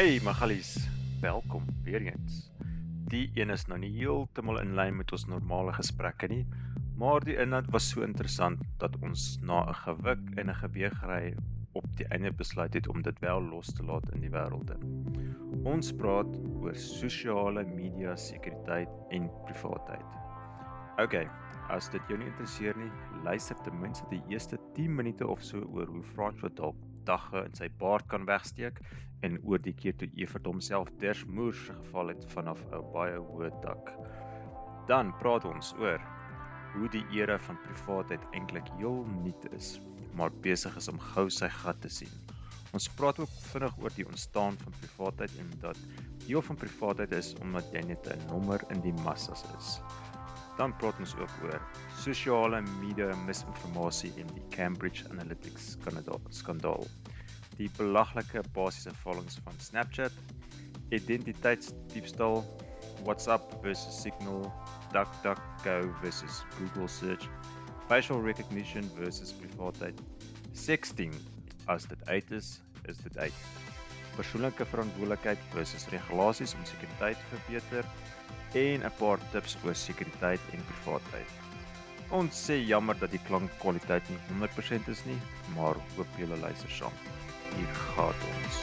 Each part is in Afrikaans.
Hey Magalies, welkom weer eens. Die een is nou nie heeltemal in lyn met ons normale gesprekke nie, maar die inhoud was so interessant dat ons na 'n gewik en 'n geweegry op die einde besluit het om dit wel los te laat in die wêrelde. Ons praat oor sosiale media sekuriteit en privaatheid. OK, as dit jou nie interesseer nie, luister ten minste die eerste 10 minute of so oor hoe François dalk dagga in sy baard kan wegsteek en oor die keer toe Evert homself tersmoers geval het vanaf 'n baie hoë dak. Dan praat ons oor hoe die era van privaatheid eintlik heel nuut is, maar besig is om gou sy gat te sien. Ons praat ook vinnig oor die ontstaan van privaatheid en dat deel van privaatheid is omdat jy net 'n nommer in die massas is. Dan praat ons ook oor sosiale media misinformasie en die Cambridge Analytics skandaal die belaglike basiese volgens van Snapchat, identiteitsdiefstal, WhatsApp versus Signal, DuckDuckGo versus Google Search, facial recognition versus privaatheid, sexting as dit uit is, is dit uit. Persoonlike verantwoordelikheid versus regulasies om sekuriteit te verbeter en 'n paar tips oor sekuriteit en privaatheid. Ons sê jammer dat die klankkwaliteit nie 100% is nie, maar hoop julle luister saam hier gaat ons.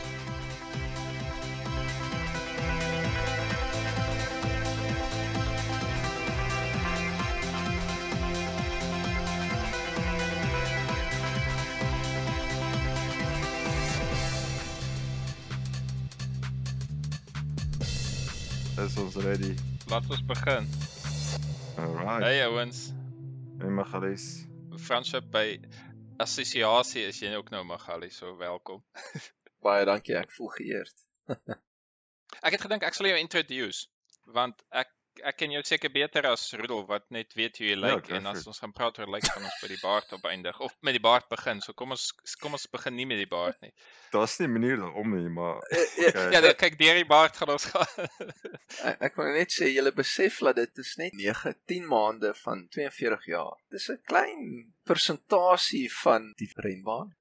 Is ons ready? Laat ons begin. Alright. Hey ouens. Hey Magalies. Fransop by assosiasie is jy ook nou Magali, so welkom. Baie dankie, ek voel geëerd. ek het gedink ek sal jou introduce want ek ek ken jou seker beter as Rudolf wat net weet hoe jy lyk like, ja, en as ons gaan praat oor lyk like, gaan ons by die baard op eindig of met die baard begin. So kom ons kom ons begin nie met die baard nie. Daar's nie 'n manier daarom nie, maar okay. Ja, kyk deur die baard gaan ons gaan. ek, ek wil net sê julle besef dat dit is net 9 10 maande van 42 jaar. Dis 'n klein persentasie van die renbaan.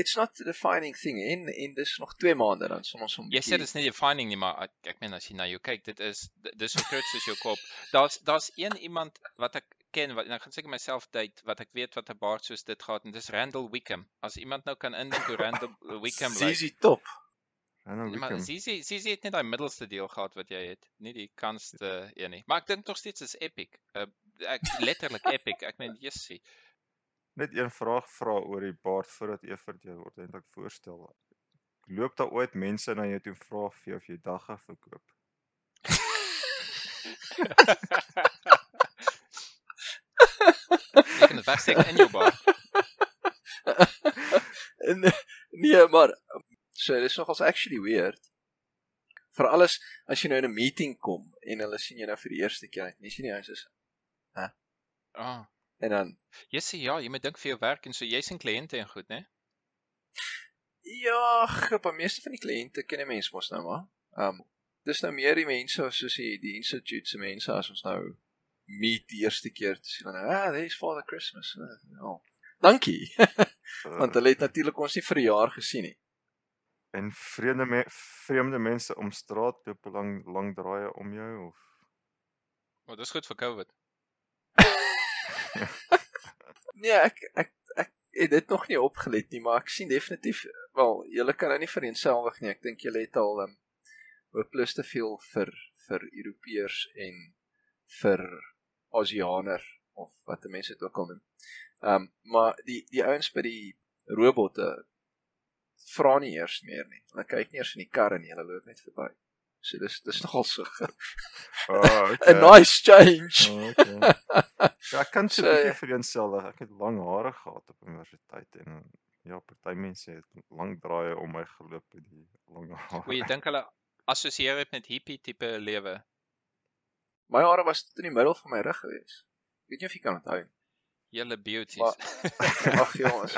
It's not the defining thing en en dis nog 2 maande dan som ons om Jy sê dit is nie defining nie, maar ek, ek meen as jy na jou kyk, dit is dis so groot soos jou kop. Daar's daar's een iemand wat ek ken wat ek gaan seker myself date wat ek weet wat 'n baard soos dit gehad en dis Randall Wickham. As iemand nou kan indink hoe Randall Wickham lyk. Zizi top. Randall ja, Wickham. Zizi Zizi het net daai middelste deel gehad wat jy het, nie die kanste een nie. Maar ek dink nog steeds is epic. Uh, ek letterlik epic. Ek meen Jessie. Net een vraag vra oor die baard voordat Evert jou ordentlik voorstel. Loop daar ooit mense na jou toe vra of jy of jy dagga verkoop? Jy kan dit wegsteek in jou baard. nee, maar so dis nogals actually weird. Vir alles as jy nou in 'n meeting kom en hulle sien jou nou vir die eerste keer, nie sien jy huis is. Hæ? Ah. En dan Jy sê ja, jy moet dink vir jou werk en so jy's 'n kliënte en goed, né? Ja, grap, meeste van die kliënte ken jy mens mos nou maar. Um, dis nou meer die mense soos die die institute se mense as ons nou meet die eerste keer te sien. Nou, ah, there's Father Christmas. Ja. Oh. Dankie. Want hulle het natuurlik ons nie vir 'n jaar gesien nie. En vreemde me vreemde mense om straat loop lang lang draaie om jou of Maar oh, dis goed vir COVID. nee, ek ek ek het dit nog nie opgelet nie, maar ek sien definitief wel, julle kan nou nie vereenselwig nie. Ek dink julle het al um, hooplus te veel vir vir Europeërs en vir Asianer of wat mense dit ook al noem. Ehm um, maar die die ouens by die robotte vra nie eers meer nie. Hulle kyk nie eers in die karre nie, hulle loop net verby. So dis dis nogal so. Oh, okay. A nice change. Oh, okay. ja, ek kan so 'n bietjie vereenselwig. Ek het lang hare gehad op universiteit en ja, party mense het lank draaie om my geloop met die lang hare. Hoe jy dink hulle assosieer dit met hippie tipe lewe. My hare was tot in die middel van my rug gewees. Weet jy of jy kan onthou? Julle beauties. Ag jongens.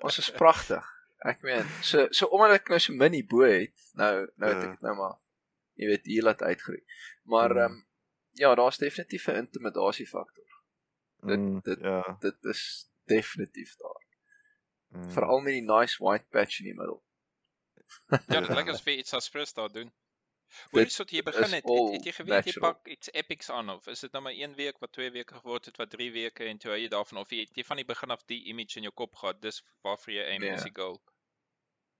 Ons is pragtig. Ek meen, so so omdat ek nou so min bo het, nou nou het ek dit nou maar jy weet hier laat uitgroei. Maar mm. ehm um, ja, daar's definitief 'n intimidasie faktor. Dit mm, dit ja. dit is definitief daar. Mm. Veral met die nice white patch in die middel. Ja, dit lyk asof jy iets as Spurs daar doen. Hoe is dit jy begin het? Het, het jy geweet jy pak iets epics aan of is dit nou maar 1 week wat 2 weke geword het wat 3 weke en toe jy daarvan of jy het jy van die begin af die image in jou kop gehad dis waarvoor jy aim as Nee. die goal.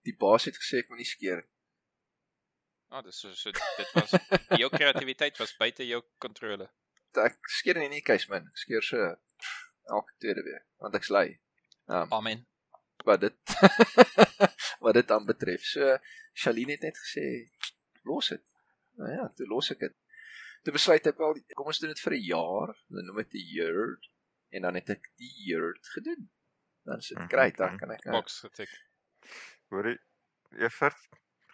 Die baas het gesê ek moet nie skeer. nie. Ah, dis so, so dit was jou kreatiwiteit was buite jou kontrole. Ek skeer nie nie keis man. Ek skeer so elke tweede week want ek's lui. Um, Amen. wat dit wat dit aan betref. So Shaline het net gesê los dit. Nou ja, toe los ek dit. Toe besluit ek wel kom ons doen dit vir 'n jaar. Hulle noem dit 'n year en dan het ek die year gedoen. Dan is dit Mhm, great, dan mhm. kan ek uh, Box getik. Hoorie, Evert,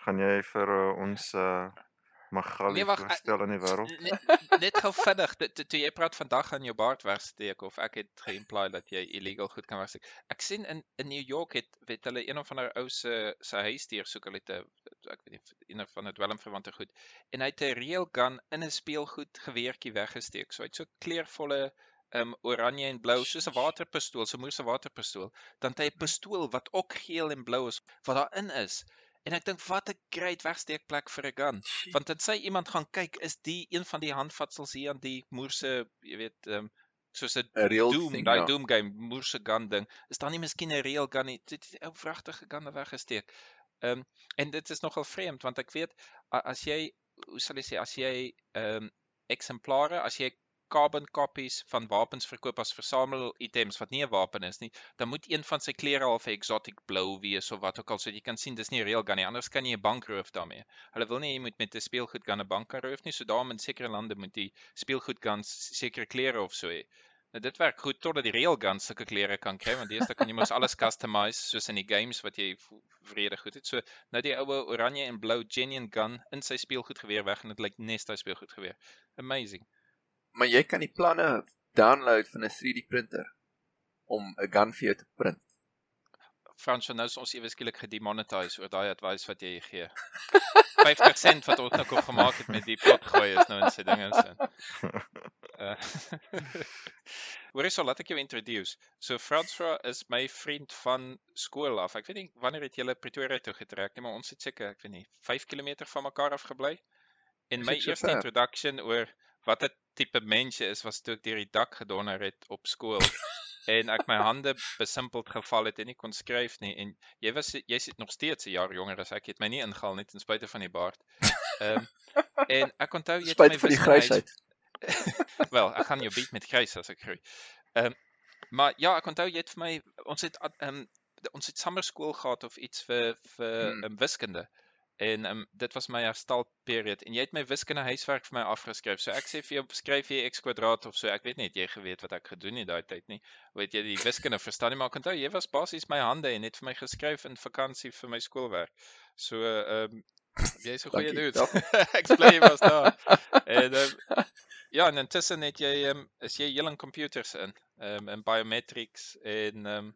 gaan jy vir uh, ons uh Magali Nee, wag, voorstel in die wêreld? Net, net gou vinnig, toe toe jy praat vandag aan jou baard wegsteek of ek het ge-imply dat jy illegal goed kan wegsteek. Ek sien in in New York het weet hulle een of ander ou se se huisdier soek hulle te ek weet nie een of ander dwelmverwante goed en hy het 'n real gun in 'n speelgoed geweertjie weggesteek. So hy het so kleurvolle um oranje en blou soos 'n waterpistool, so 'n moer se waterpistool. Dan het hy 'n pistool wat ook geel en blou is wat daarin is. En ek dink wat 'n great wegsteekplek vir 'n gun. Want dit sê iemand gaan kyk, is die een van die handvatsels hier aan die moerse, jy weet, ehm um, soos 'n 'n Doom, daai ja. Doom game, moerse gun ding. Is daar nie miskien 'n real gun nie? Dit het ou vragtige gunne weggesteek. Ehm um, en dit is nogal vreemd want ek weet as jy hoe sal ek sê as jy ehm um, eksemplare, as jy carbon copies van wapens verkoop as versamel items wat nie 'n wapen is nie, dan moet een van sy kleure half 'n exotic blou wees of wat ook al, so jy kan sien dis nie 'n real gun nie. Anders kan jy 'n bank roof daarmee. Hulle wil nie jy moet met 'n speelgoedgun 'n bank kan roof nie, so daarom in sekere lande moet die speelgoedguns sekere kleure of so hê. Nou dit werk goed totdat die real guns sulke kleure kan kry want deesdae kan jy mos alles customize soos in die games wat jy vrede goed het. So nou die oue oranje en blou genuine gun in sy speelgoedgeweer weg en dit lyk nes daai speelgoedgeweer. Amazing. Maar jy kan die planne download van 'n 3D printer om 'n gun vir jou te print. Frans, nou is ons ewe skielik gedemonetize oor daai advice wat jy gee. 50 sent wat ons nou kon gemaak het met die pot gooi is nou in sy dinge sin. Uh, Hoorie so, laat ek jou introduce. So François is my vriend van skool af. Ek weet nie wanneer het julle Pretoria toe getrek nie, maar ons het seker, ek weet nie, 5 km van mekaar af gebly. En my eerste ver? introduction oor wat 'n tipe mens jy is was toe ek deur die dak gedonder het op skool en ek my hande besimpeld geval het en nie kon skryf nie en jy was jy sit nog steeds 'n jaar jonger as ek het my nie ingehaal net ten spyte van die baard. Ehm um, en ek onthou jy het my vir die grysheid. Wel, ek gaan jou beat met grys as ek groei. Ehm um, maar ja, ek onthou jy het vir my ons het ehm um, ons het sommerskool gehad of iets vir vir Hmm. um, wiskunde. En um, dit was my herstelperiode en jy het my wiskunde huiswerk vir my afgeskryf. So ek sê vir jou skryf jy x kwadraat of so. Ek weet nie het jy geweet wat ek gedoen het daai tyd nie. Hoe het jy die wiskunde verstaan nie, maar ek onthou jy was basies my hande en het vir my geskryf in vakansie vir my skoolwerk. So ehm um, jy's 'n goeie dude. ek bly jy was daar. En ehm Ja, en intussen het jy ehm is jy heel in computers in, ehm in biometrics en ehm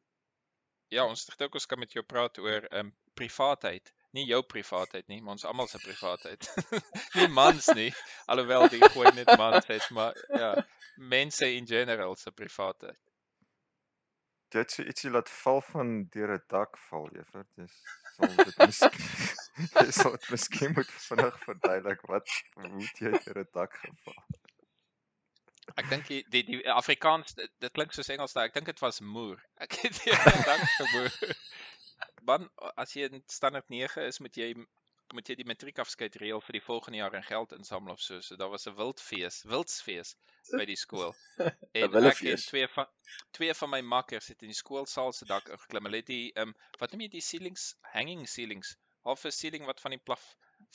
ja, ons het ook ons kan met jou praat oor ehm privaatheid. Nie jou privaatheid nie, maar ons almal se privaatheid. nie mans nie, alhoewel die gooi net mans het, maar ja, mense in general se privaatheid. Het so ietsie laat val van deur 'n dak val, Evert. Dis sal dit miskien sal dit miskien moet vinnig verduidelik wat hoe het jy deur 'n dak geval? Ek dink die die, die Afrikaans dit, dit klink soos Engels, daai. ek dink dit was moer. Ek het dank gemoer. Man, as jy in standaard 9 is, moet jy moet jy die matriekafskeid reël vir die volgende jaar en geld insamel of so. So daar was 'n wildfees, wildsfees by die skool. En ek en twee van twee van my makkers het in die skoolsaal se dak ingeklim. Hulle het die ehm um, wat noem jy die ceilings, hanging ceilings. Half 'n ceiling wat van die plaf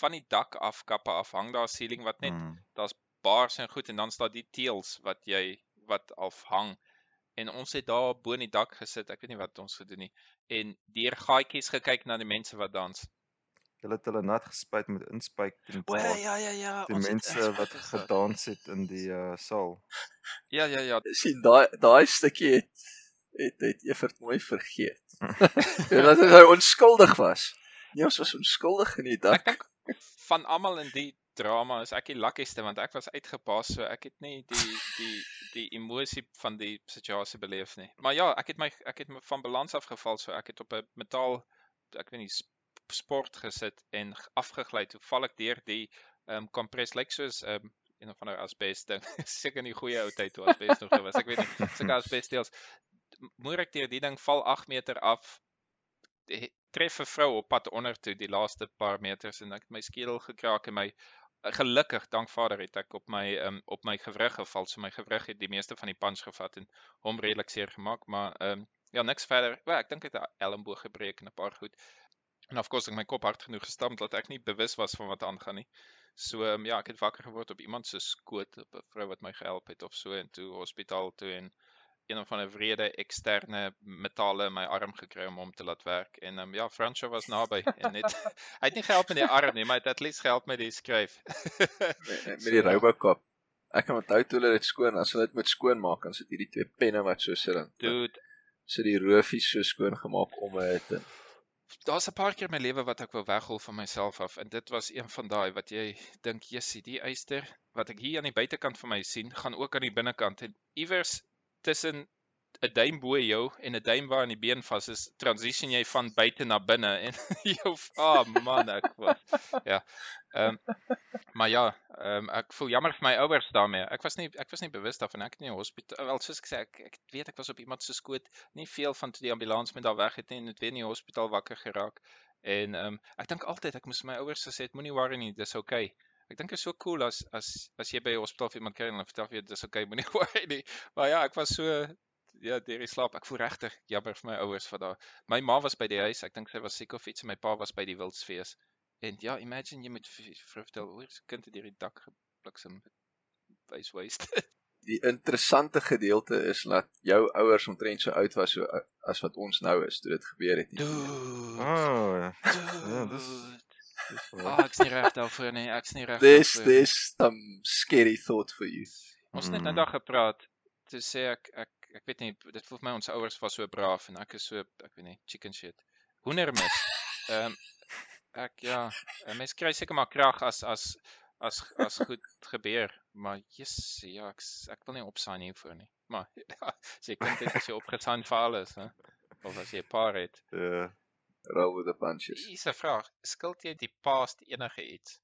van die dak af kappe af hang daar 'n ceiling wat net Hmm. daar's baars en goed en dan staan die teels wat jy wat afhang. En ons het daar bo in die dak gesit. Ek weet nie wat ons gedoen nie. En deur gaatjies gekyk na die mense wat dans. Jy het hulle nat gespuit met inspuit teen O kwaad. ja ja ja, Die ons het mense inspuit wat gedans het in die uh saal. Ja ja ja. sien daai daai stukkie het het het Evert mooi vergeet. en dat hy onskuldig was. Nee, ons was onskuldig in die dak. Ek dink van almal in die drama is ek die luckieste want ek was uitgepas so ek het nie die die die emosie van die situasie beleef nie. Maar ja, ek het my ek het my van balans afgeval so ek het op 'n metaal ek weet nie sp- sport gesit en afgegly. Toe val ek deur die ehm um, kompres lyk soos ehm um, een of ander asbest ding. Seker in die goeie ou tyd toe asbest nog was. Ek weet nie. Sulke asbest deels. Moer ek deur die ding val 8 meter af. Tref 'n vrou op pad onder toe die laaste paar meters en ek het my skedel gekraak en my gelukkig dank Vader het ek op my um, op my gewrig geval. So my gewrig het die meeste van die punch gevat en hom redelik seer gemaak, maar ehm um, ja, niks verder. Wel, ek dink ek het 'n elmboog gebreek en 'n paar goed. En of course ek my kop hard genoeg gestamp dat ek nie bewus was van wat aangaan nie. So um, ja, ek het wakker geword op iemand se skoot, op 'n vrou wat my gehelp het of so en toe hospitaal toe en een of ander wrede eksterne metale in my arm gekry om hom te laat werk en um, ja, Franco was naby en net hy het nie gehelp met die arm nie, maar hy het at least gehelp met die skryf. met, met die Robocop. Ek kan onthou toe hulle dit skoon, as hulle dit moet skoonmaak, dan sit hierdie twee penne wat so sit dan. Dude, So die rofies so skoon gemaak om dit en daar's 'n paar keer in my lewe wat ek wou weghol van myself af en dit was een van daai wat jy dink, "Jessie, die eyster wat ek hier aan die buitekant van my sien, gaan ook aan die binnekant en iewers tussen 'n duim bo jou en 'n duim waar in die been vas is, transition jy van buite na binne en jou ah man, ek was ja. Ehm maar ja, ehm ek voel jammer vir my ouers daarmee. Ek was nie ek was nie bewus daarvan ek het nie hospitaal wel soos ek sê ek, ek weet ek was op iemand se skoot nie veel van toe die ambulans met daar weg het nie en het weer nie hospitaal wakker geraak. En ehm um, ek dink altyd ek moes my ouers gesê het moenie worry nie, dis okay. Ek dink dit is so cool as as as jy by die hospitaal vir iemand kry en hulle vertel vir jou dis okay, moenie worry nie. Maar ja, ek was so ja, deur die slaap. Ek voel regtig jammer vir my ouers vir daai. My ma was by die huis. Ek dink sy was siek of iets en my pa was by die wildsfees. En ja, imagine jy moet vertel hoe se kind het deur die dak gebliksem wys waste. die interessante gedeelte is dat jou ouers omtrent so oud was so as wat ons nou is toe dit gebeur het nie. Dude. Oh, ja. Dude. dis Ah, waar. ek's nie reg daarvoor nie. Ek's nie reg This daarvoor. this some scary thought for you. Ons het net Mm. nou daar gepraat. Toe sê ek ek ek weet nie, dit voel vir my ons ouers was so braaf en ek is so ek weet nie, chicken shit. Hoendermis. Ehm um, ek ja, 'n mens kry seker maar krag as as as as goed gebeur, maar yes, ja, ek ek wil nie opsign hiervoor nie. Maar ja, as jy kind het as jy opgesign vir alles, hè. Of as jy 'n paar het. Ja. Roll with the punches. Hier's 'n vraag. Skuld jy die past enige iets?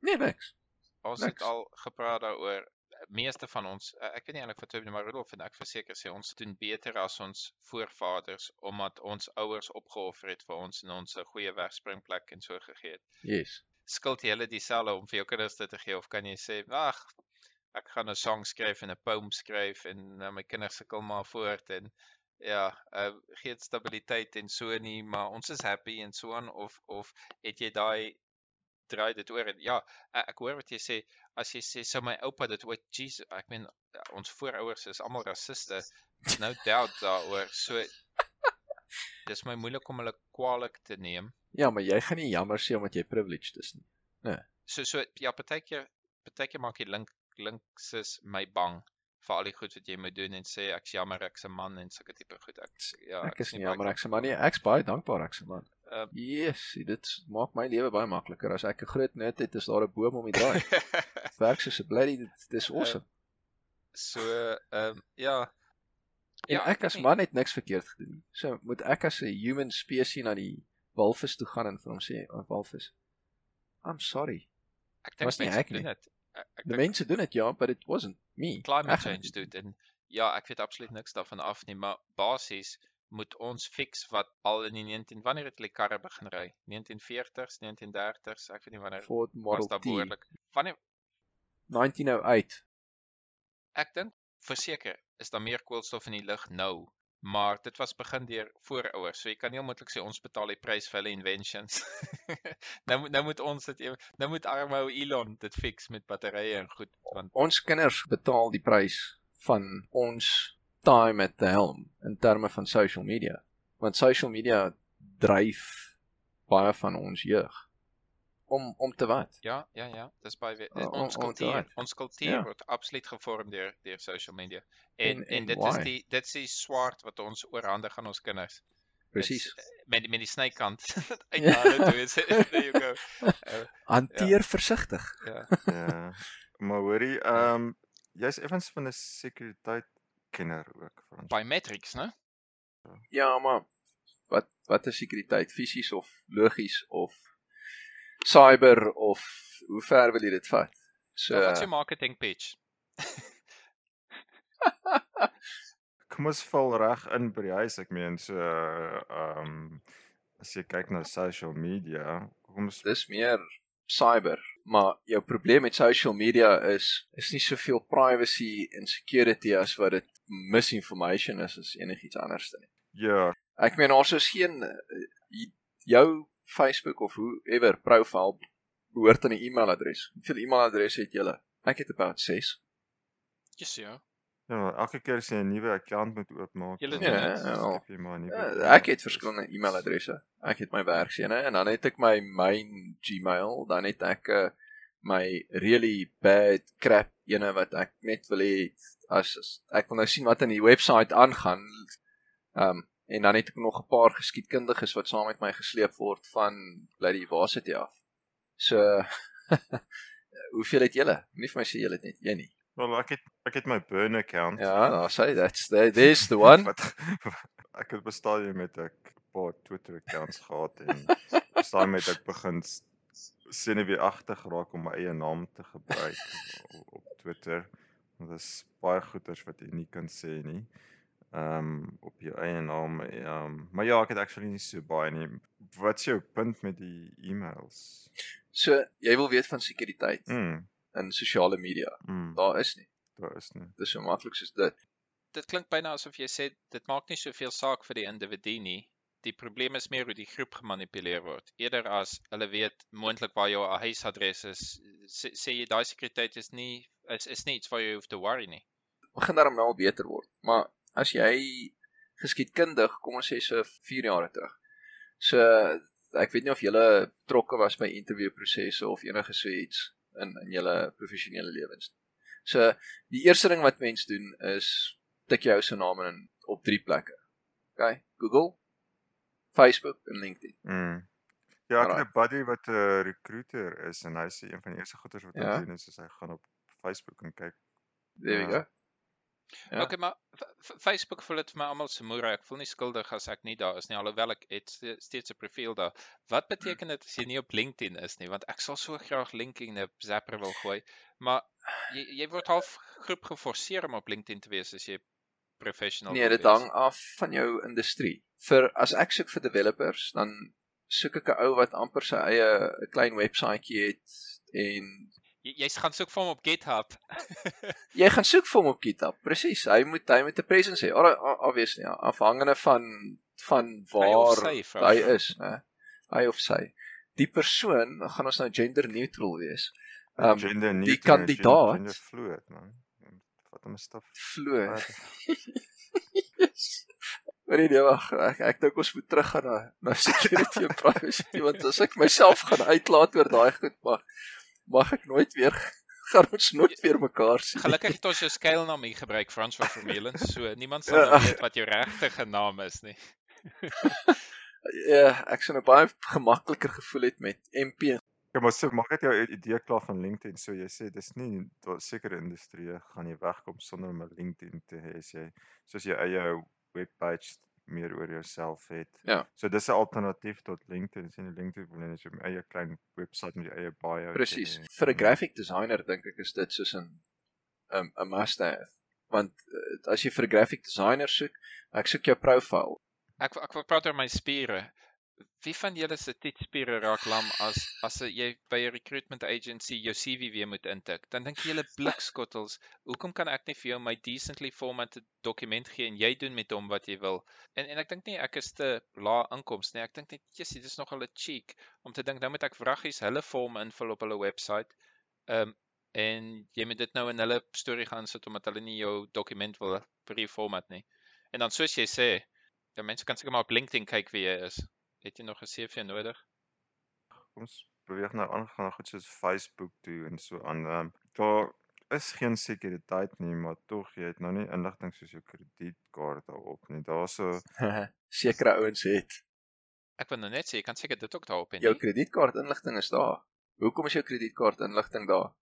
Nee, niks. Ons Niks. het al gepraat daaroor. Meeste van ons, eh, ek weet nie eintlik wat toe nie, maar Rudolf en ek verseker sê ons doen beter as ons voorvaders omdat ons ouers opgeoffer het vir ons en ons 'n goeie wegspringplek en so gegee het. Yes. Skuld jy hulle dieselfde om vir jou kinders dit te gee of kan jy sê, "Ag, ek gaan 'n song skryf en 'n poem skryf en nou my kinders sukkel maar voort en ja, uh, gee dit stabiliteit en so nie, maar ons is happy en so aan of of het jy daai draai dit oor en ja, ek, ek hoor wat jy sê as jy sê sou my oupa dit ooit Jesus, ek meen ja, ons voorouers is almal rassiste. No doubt daaroor. So dis my moeilik om hulle kwaadlik te neem. Ja, maar jy gaan nie jammer sê omdat jy privileged is nie. So so ja, partykeer partykeer maak die link links is my bang vir al die goed wat jy moet doen en sê ek's jammer ek's 'n man en sulke tipe goed. Ek ja, Ek is nie jammer ek's 'n man nie. Ek's baie dankbaar ek's 'n man. Ehm. Yes, dit maak my lewe baie makliker. As ek 'n groot nut het, is daar 'n boom om die draai. Werk soos 'n bloody dit dis awesome. so ehm um, ja. En Ja, ek as man het niks verkeerd gedoen nie. So moet ek as 'n human species na die walvis toe gaan en vir hom sê, "O walvis, I'm sorry." Ek dink mense ek doen dit. Ek, ek Die mense doen dit ja, but it wasn't me. climate gaan change doen en ja, ek weet absoluut niks daarvan af nie, maar basies moet ons fix wat al in die 19 wanneer het hulle karre begin ry? 1940s, 1930s, ek weet nie wanneer Ford was Model daar T behoorlik. Wanneer 1908. ek dink verseker is daar meer koolstof in die lug nou, maar dit was begin deur voorouers. So jy kan nie onmiddellik sê ons betaal die prys vir hulle inventions. nou nou moet ons dit ewe- nou moet arme ou Elon dit fix met batterye en goed want Ons kinders betaal die prys van ons time at the helm in terme van social media. Want social media dryf baie van ons jeug om om te wat? Ja, ja, ja, dis baie we- O- ons kultuur, ons kultuur Ja. word absoluut gevorm deur deur social media. En En- en, dit why? is die dit is die swaard wat ons oorhandig aan ons kinders. Presies. Met die- met die snykant uit na hulle toe. is- There you go. Uh, Hanteer versigtig. ja. Ja. Maar hoorie, ehm um, jy's effens van 'n sekuriteit kenner ook, Frans. Biometrics, né? Ja, maar wat wat is sekuriteit fisies of logies of cyber of hoe ver wil jy dit vat? So Wat is jou marketing pitch? Kom ons val reg in by die huis. Ek meen so ehm um, as jy kyk na social media, kom ons dis meer cyber, maar jou probleem met social media is is nie soveel privacy en security as wat dit misinformation is as enigiets anders nie. Ja. Ek meen ons is geen eh, jou Facebook of whoever profile behoort aan 'n e-mailadres. Hoeveel e-mailadresse het jy? Ek het about 6. Yes, ja. Ja, elke keer as jy 'n nuwe account moet oopmaak, ja, ja, jy maar nie. Ja, ek het verskillende e-mailadresse. Ek het my werksene en dan het ek my main Gmail, dan het ek uh, my really bad crap ene wat ek net wil hê as, as ek wil nou sien wat in die webwerf aangaan. Ehm um, en dan het ek nog 'n paar geskiedkundiges wat saam met my gesleep word van bly die varsity af. So hoeveel het julle? Nie vir my sê julle het net een nie. Wel ek het ek het my burn account. Ja, nou sê that's the there's the one. Wat ek het bestaan jy met 'n paar Twitter accounts gehad en bestaan met ek begin agter geraak om my eie naam te gebruik op, op Twitter. Want dit is baie goeters wat jy nie kan sê nie. Ehm um, op jou eie naam. Ehm um, maar ja, ek het actually nie so baie nie. Wat is jou punt met die e-mails? So, jy wil weet van sekuriteit. Mm in sosiale media. Mm. Daar is nie. Daar is nie. Dit is so maklik soos dit. Dit klink byna asof jy sê dit maak nie soveel saak vir die individu nie. Die probleem is meer hoe die groep gemanipuleer word. Eerder as hulle weet moontlik waar jou huisadres is, sê, sê jy daai sekuriteit is nie is is nie iets waar jy hoef te worry nie. Begin daarom nou al beter word. Maar as jy geskiedkundig, kom ons sê so 4 jaar terug. So ek weet nie of jy betrokke was by interviewprosesse of enige so iets in in julle professionele lewens. So die eerste ding wat mense doen is tik jou se naam in op drie plekke. OK, Google, Facebook en LinkedIn. Mm. Ja, ek het 'n buddy wat 'n recruiter is en hy sê een van die eerste goeders wat hy ja. doen is hy gaan op Facebook en kyk. There we go. Ja. Okay, maar Facebook voel dit vir my almal se moer. Ek voel nie skuldig as ek nie daar is nie alhoewel ek het steeds 'n profiel daar. Wat beteken dit as jy nie op LinkedIn is nie? Want ek sal so graag linking op Zapper wil gooi, maar jy jy word half groep geforseer om op LinkedIn te wees as jy professional Nee, dit hang af van jou industrie. Vir as ek soek vir developers, dan soek ek 'n ou wat amper sy eie 'n klein webwerfie het en Jy jy gaan soek vir hom op GitHub. jy gaan soek vir hom op GitHub. Presies. Hy moet hy moet 'n presence hê. Obviously, ja, afhangende van van waar hy, sy, hy is, né? Hy of sy. Die persoon gaan ons nou gender neutral wees. Um gender neutral. Die kandidaat gender fluid, man. Wat 'n staf. Fluid. Maar nee, wag, ek ek dink ons moet teruggaan na na security en privacy want as ek myself gaan uitlaat oor daai goed mag mag ek nooit weer gaan ons nooit weer mekaar sien. Gelukkig het ons jou skuilnaam hier gebruik Frans van Vermeulen, so niemand sal nou weet wat jou regte naam is nie. ja, ek sou nou baie gemakliker gevoel het met MP. Ja, maar so maak dit jou idee klaar van LinkedIn. So jy sê dis nie sekere industrieë gaan jy wegkom sonder om 'n LinkedIn te hê as jy soos jou eie webpage meer oor jouself het. Ja. So dis 'n alternatief tot LinkedIn. Sien LinkedIn wil net so 'n eie klein webwerf met jou eie bio. Presies. Vir 'n graphic designer dink ek is dit soos 'n 'n 'n must have. Want uh, as jy vir 'n graphic designer soek, ek soek jou profile. Ek ek wil praat oor my spiere. Wie van julle se tietspiere raak lam as as jy by 'n recruitment agency jou CV weer moet intik? Dan dink jy julle blikskottels, hoekom kan ek nie vir jou my decently formatted dokument gee en jy doen met hom wat jy wil? En en ek dink nie ek is te lae inkomste nie. Ek dink net jissie, dis nogal 'n cheek om te dink nou moet ek vraggies hulle vorm invul op hulle webwerf. Ehm um, en jy moet dit nou in hulle storie gaan sit omdat hulle nie jou dokument wil pre-format nie. En dan soos jy sê, ja mense kan seker maar op LinkedIn kyk wie jy is. Het jy nog 'n CV nodig? Ons beweeg nou aan gaan goed soos Facebook toe en so aan. Ehm daar is geen sekuriteit nie, maar tog jy het nou nie inligting soos jou kredietkaart daarop nie. Daarso sekere ouens het. Ek wil nou net sê jy kan seker dit ook daarop hê. Jou kredietkaart inligting is daar. Hoekom is jou kredietkaart inligting daar?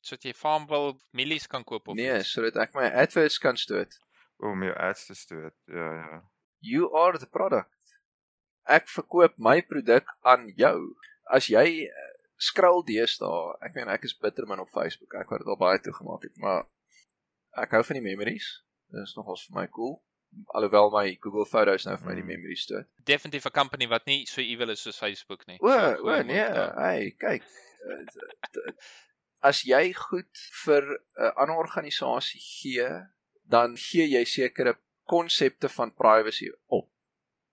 Sodat jy farmville mielies kan koop of Nee, sodat ek my adverts kan stoot. Om jou ads te stoot. Ja, ja. You are the product. Ek verkoop my produk aan jou. As jy uh, scroll deesdae, ek meen ek is bitterman op Facebook. Ek word al baie toegemaak het, maar ek hou van die memories. Dit is nogals vir my cool. Alhoewel my Google Photos nou vir my die Mm. memories stoot. Definitief 'n company wat nie so evil is soos Facebook nie. O, So, o nee, daar. hey, kyk. eh, As jy goed vir 'n ander organisasie gee, dan gee jy sekere konsepte van privacy op.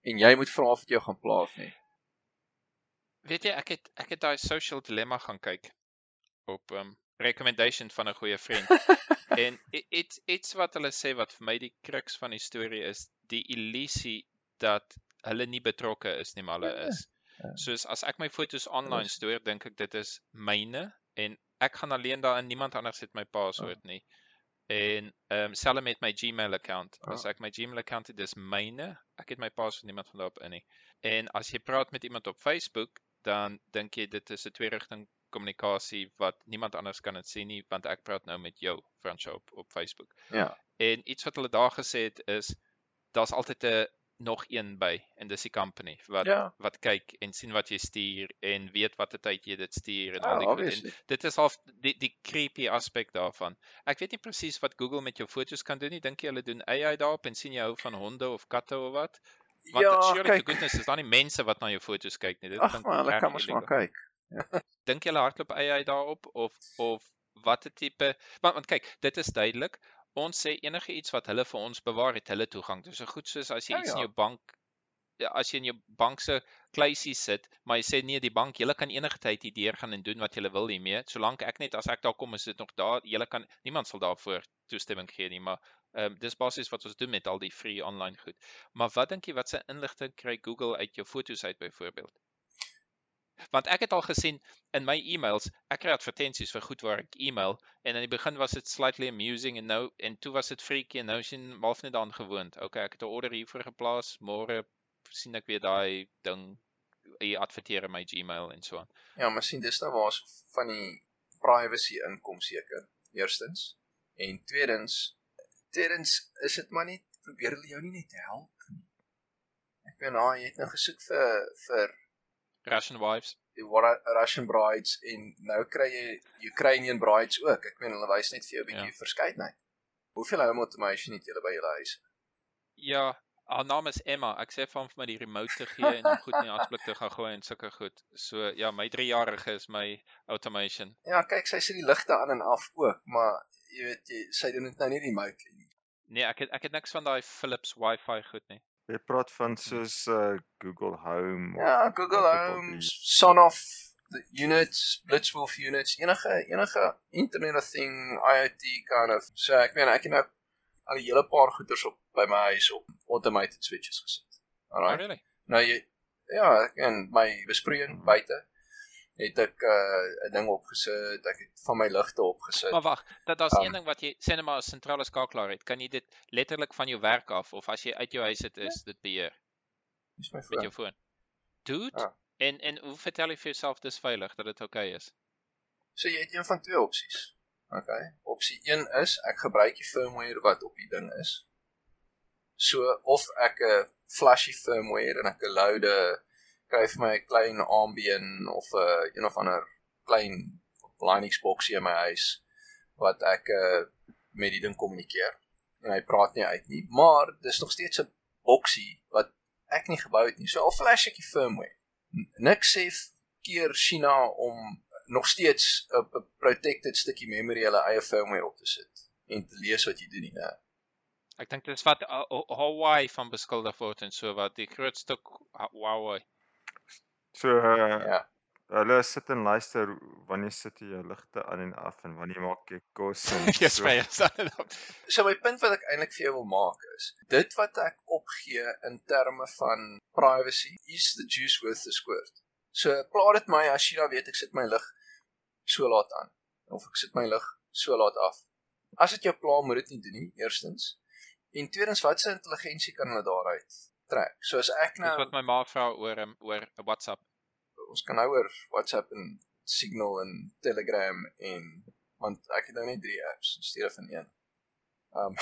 En jy moet vra of dit jou gaan pla of nie. Weet jy, ek het ek het daai social dilemma gaan kyk op um recommendation van 'n goeie vriend. en i- iets iets wat hulle sê wat vir my die crux van die storie is, die illusie dat hulle nie betrokke is nie, maar hulle Ja, is. ja. Soos as ek my foto's online stoor, dink ek dit is myne en ek gaan alleen daarin, niemand anders het my password nie. En ehm um, selfs met my Gmail account. As Ah. ek my Gmail account het, dis myne. Ek het my password niemand van daarop in nie. En as jy praat met iemand op Facebook, dan dink jy dit is 'n twee-rigting kommunikasie wat niemand anders kan dit sien nie, want ek praat nou met jou, Fransjo op op Facebook. Ja. En iets wat hulle daar gesê het is daar's altyd 'n nog een by en dis die company wat Ja. wat kyk en sien wat jy stuur en weet watter tyd jy dit stuur en Ja, al die goed. Dit is half die die creepy aspek daarvan. Ek weet nie presies wat Google met jou foto's kan doen nie. Dink jy hulle doen AI daarop en sien jy hou van honde of katte of wat? Want Ja, surely to kyk. goodness is daar nie mense wat na jou foto's kyk nie. Dit klink maar, hulle kan mos maar kyk. Dink jy hulle hardloop AI daarop of of watter tipe want, want kyk, dit is duidelik. Ons sê enige iets wat hulle vir ons bewaar het hulle toegang. Dis so goed soos as jy Ja, iets in ja. jou bank ja, as jy in jou bank se kluisie sit, maar jy sê nee, die bank, julle kan enige tyd hier deur gaan en doen wat julle wil hiermee. Solank ek net as ek daar kom, is dit nog daar. Julle kan niemand sal daarvoor toestemming gee nie, maar ehm um, dis basies wat ons doen met al die free online goed. Maar wat dink jy wat se inligting kry Google uit jou foto's uit byvoorbeeld? Want ek het al gesien in my e-mails, ek kry advertensies vir goed waar ek e-mail en in die begin was dit slightly amusing en nou en toe was dit freaky en nou sien half net daaraan gewoond. Okay, ek het 'n order hiervoor geplaas, môre sien ek weer daai ding jy adverteer in my Gmail en so aan. Ja, maar sien dis nou waar ons van die privacy inkom seker. Eerstens en tweedens tweedens is dit maar nie probeer hulle jou nie net help nie. Ek weet nou jy het nou gesoek vir vir Russian wives. die Wa- Russian brides en nou kry jy Ukrainian brides ook. Ek meen hulle wys net vir jou 'n bietjie ja. verskeidenheid. Hoeveel home automation het julle by julle huis? Ja, haar naam is Emma. Ek sê vir hom vir my die remote te gee en hom goed in die asblik te gaan gooi en sulke goed. So ja, my 3-jarige is my automation. Ja, kyk, sy sit die ligte aan en af ook, maar jy weet jy sy doen dit nou nie remotely nie. Nee, ek het ek het niks van daai Philips Wi-Fi goed nie. Jy praat van soos uh Google Home Ja, Google Home, Sonoff the units, Blitzwolf units, enige enige Internet of Thing IoT kind of. So ek meen ek het nou al 'n hele paar goeders op by my huis op automated switches gesit. Oh, Alright. really? Nou jy ja, en my besproeiing buite het ek 'n uh, ding opgesit, ek het van my ligte opgesit. Maar wag, dat daar's Um, een ding wat jy sê net maar 'n sentrale skakelaar het. Kan jy dit letterlik van jou werk af of as jy uit jou huis het is dit beheer Dis my met foon. jou foon? Dude. Ja. En en hoe vertel jy vir jouself dis veilig dat dit oukei okay is? So jy het een van twee opsies. Okay. Opsie 1 is ek gebruik die firmware wat op die ding is. So of ek 'n flashy firmware en ek 'n loude kry vir my 'n klein ambien of 'n uh, een of ander klein Linux boksie in my huis wat ek uh, met die ding kommunikeer. En hy praat nie uit nie, maar dis nog steeds 'n boksie wat ek nie gebou het nie. So al flash ek die firmware. Niks sê keer China om nog steeds 'n protected stukkie memory hulle eie firmware op te sit en te lees wat jy doen nie. Ek dink dis wat uh, uh, Hawaii van beskuldig word en so wat die groot stuk Ha- Huawei. So uh, Ja. hulle sit en luister wanneer sit jy jou ligte aan en af en wanneer maak jy kos en Yes, so. my son. So my punt wat ek eintlik vir jou wil maak is, dit wat ek opgee in terme van privacy, is the juice worth the squirt. So pla dit my as jy dan weet ek sit my lig so laat aan of ek sit my lig so laat af. As dit jou pla, moet dit nie doen nie, eerstens. En tweedens, wat se intelligensie kan hulle daaruit trek? So as ek Dis nou wat my ma vra oor um, oor WhatsApp. ons kan nou oor WhatsApp en Signal en Telegram en want ek het nou net drie apps in steede van een. Um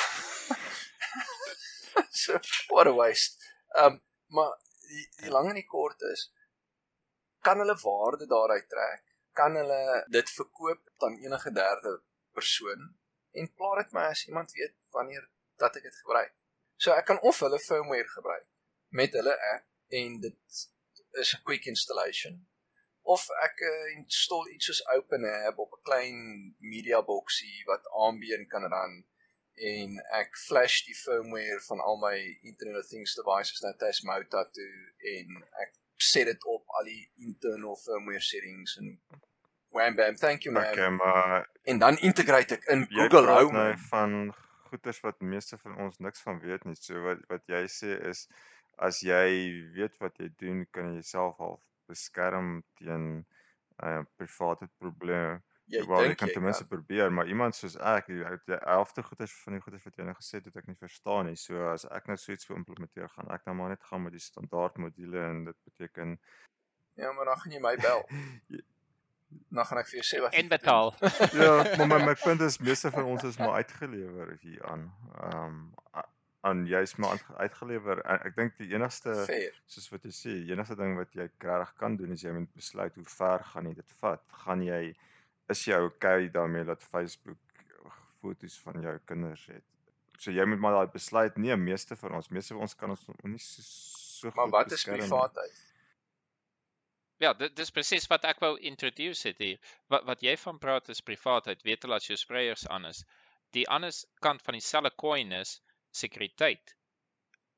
so what a waste. Um maar die, die lang en die kort is kan hulle waarde daaruit trek? Kan hulle dit verkoop aan enige derde persoon? En plaas dit my as iemand weet wanneer dat ek dit gebruik. So ek kan of hulle firmware gebruik met hulle app en dit is 'n quick installation. Of ek uh, install iets soos OpenApp op 'n klein media boxie wat ambient kan run en ek flash die firmware van al my Internet of Things devices na Tasmota toe en ek set dit op al die internal firmware settings en wham bam thank you man. Okay, maar en dan integrate ek in Google Home. nou van goeders wat meeste van ons niks van weet nie. So wat wat jy sê is as jy weet wat jy doen kan jy jouself half beskerm teen uh private probleme jy wel, dink jy kan ten minste probeer, maar iemand soos ek, die helfte goeders van die goeders wat jy nou gesê het, het ek nie verstaan nie. So as ek nou so iets wil implementeer, gaan ek nou maar net gaan met die standaard module en dit beteken Ja, maar dan gaan jy my bel. dan gaan ek vir jou sê wat en betaal. ja, maar my my punt is meeste van ons is maar uitgelewer hier aan. Ehm um, aan jy's maar uitgelewer. Ek dink die enigste Fair. soos wat jy sê, die enigste ding wat jy regtig kan doen is jy moet besluit hoe ver gaan jy dit vat. Gaan jy is jy okay daarmee dat Facebook foto's van jou kinders het? So jy moet maar daai besluit neem. Meeste van ons, meeste van ons kan ons nie so, so Maar wat is privaatheid? Ja, dit dis presies wat ek wou introduce het hier. Wat wat jy van praat is privaatheid. Weet jy as jou sprayers aan is. Die ander kant van dieselfde coin is sekuriteit.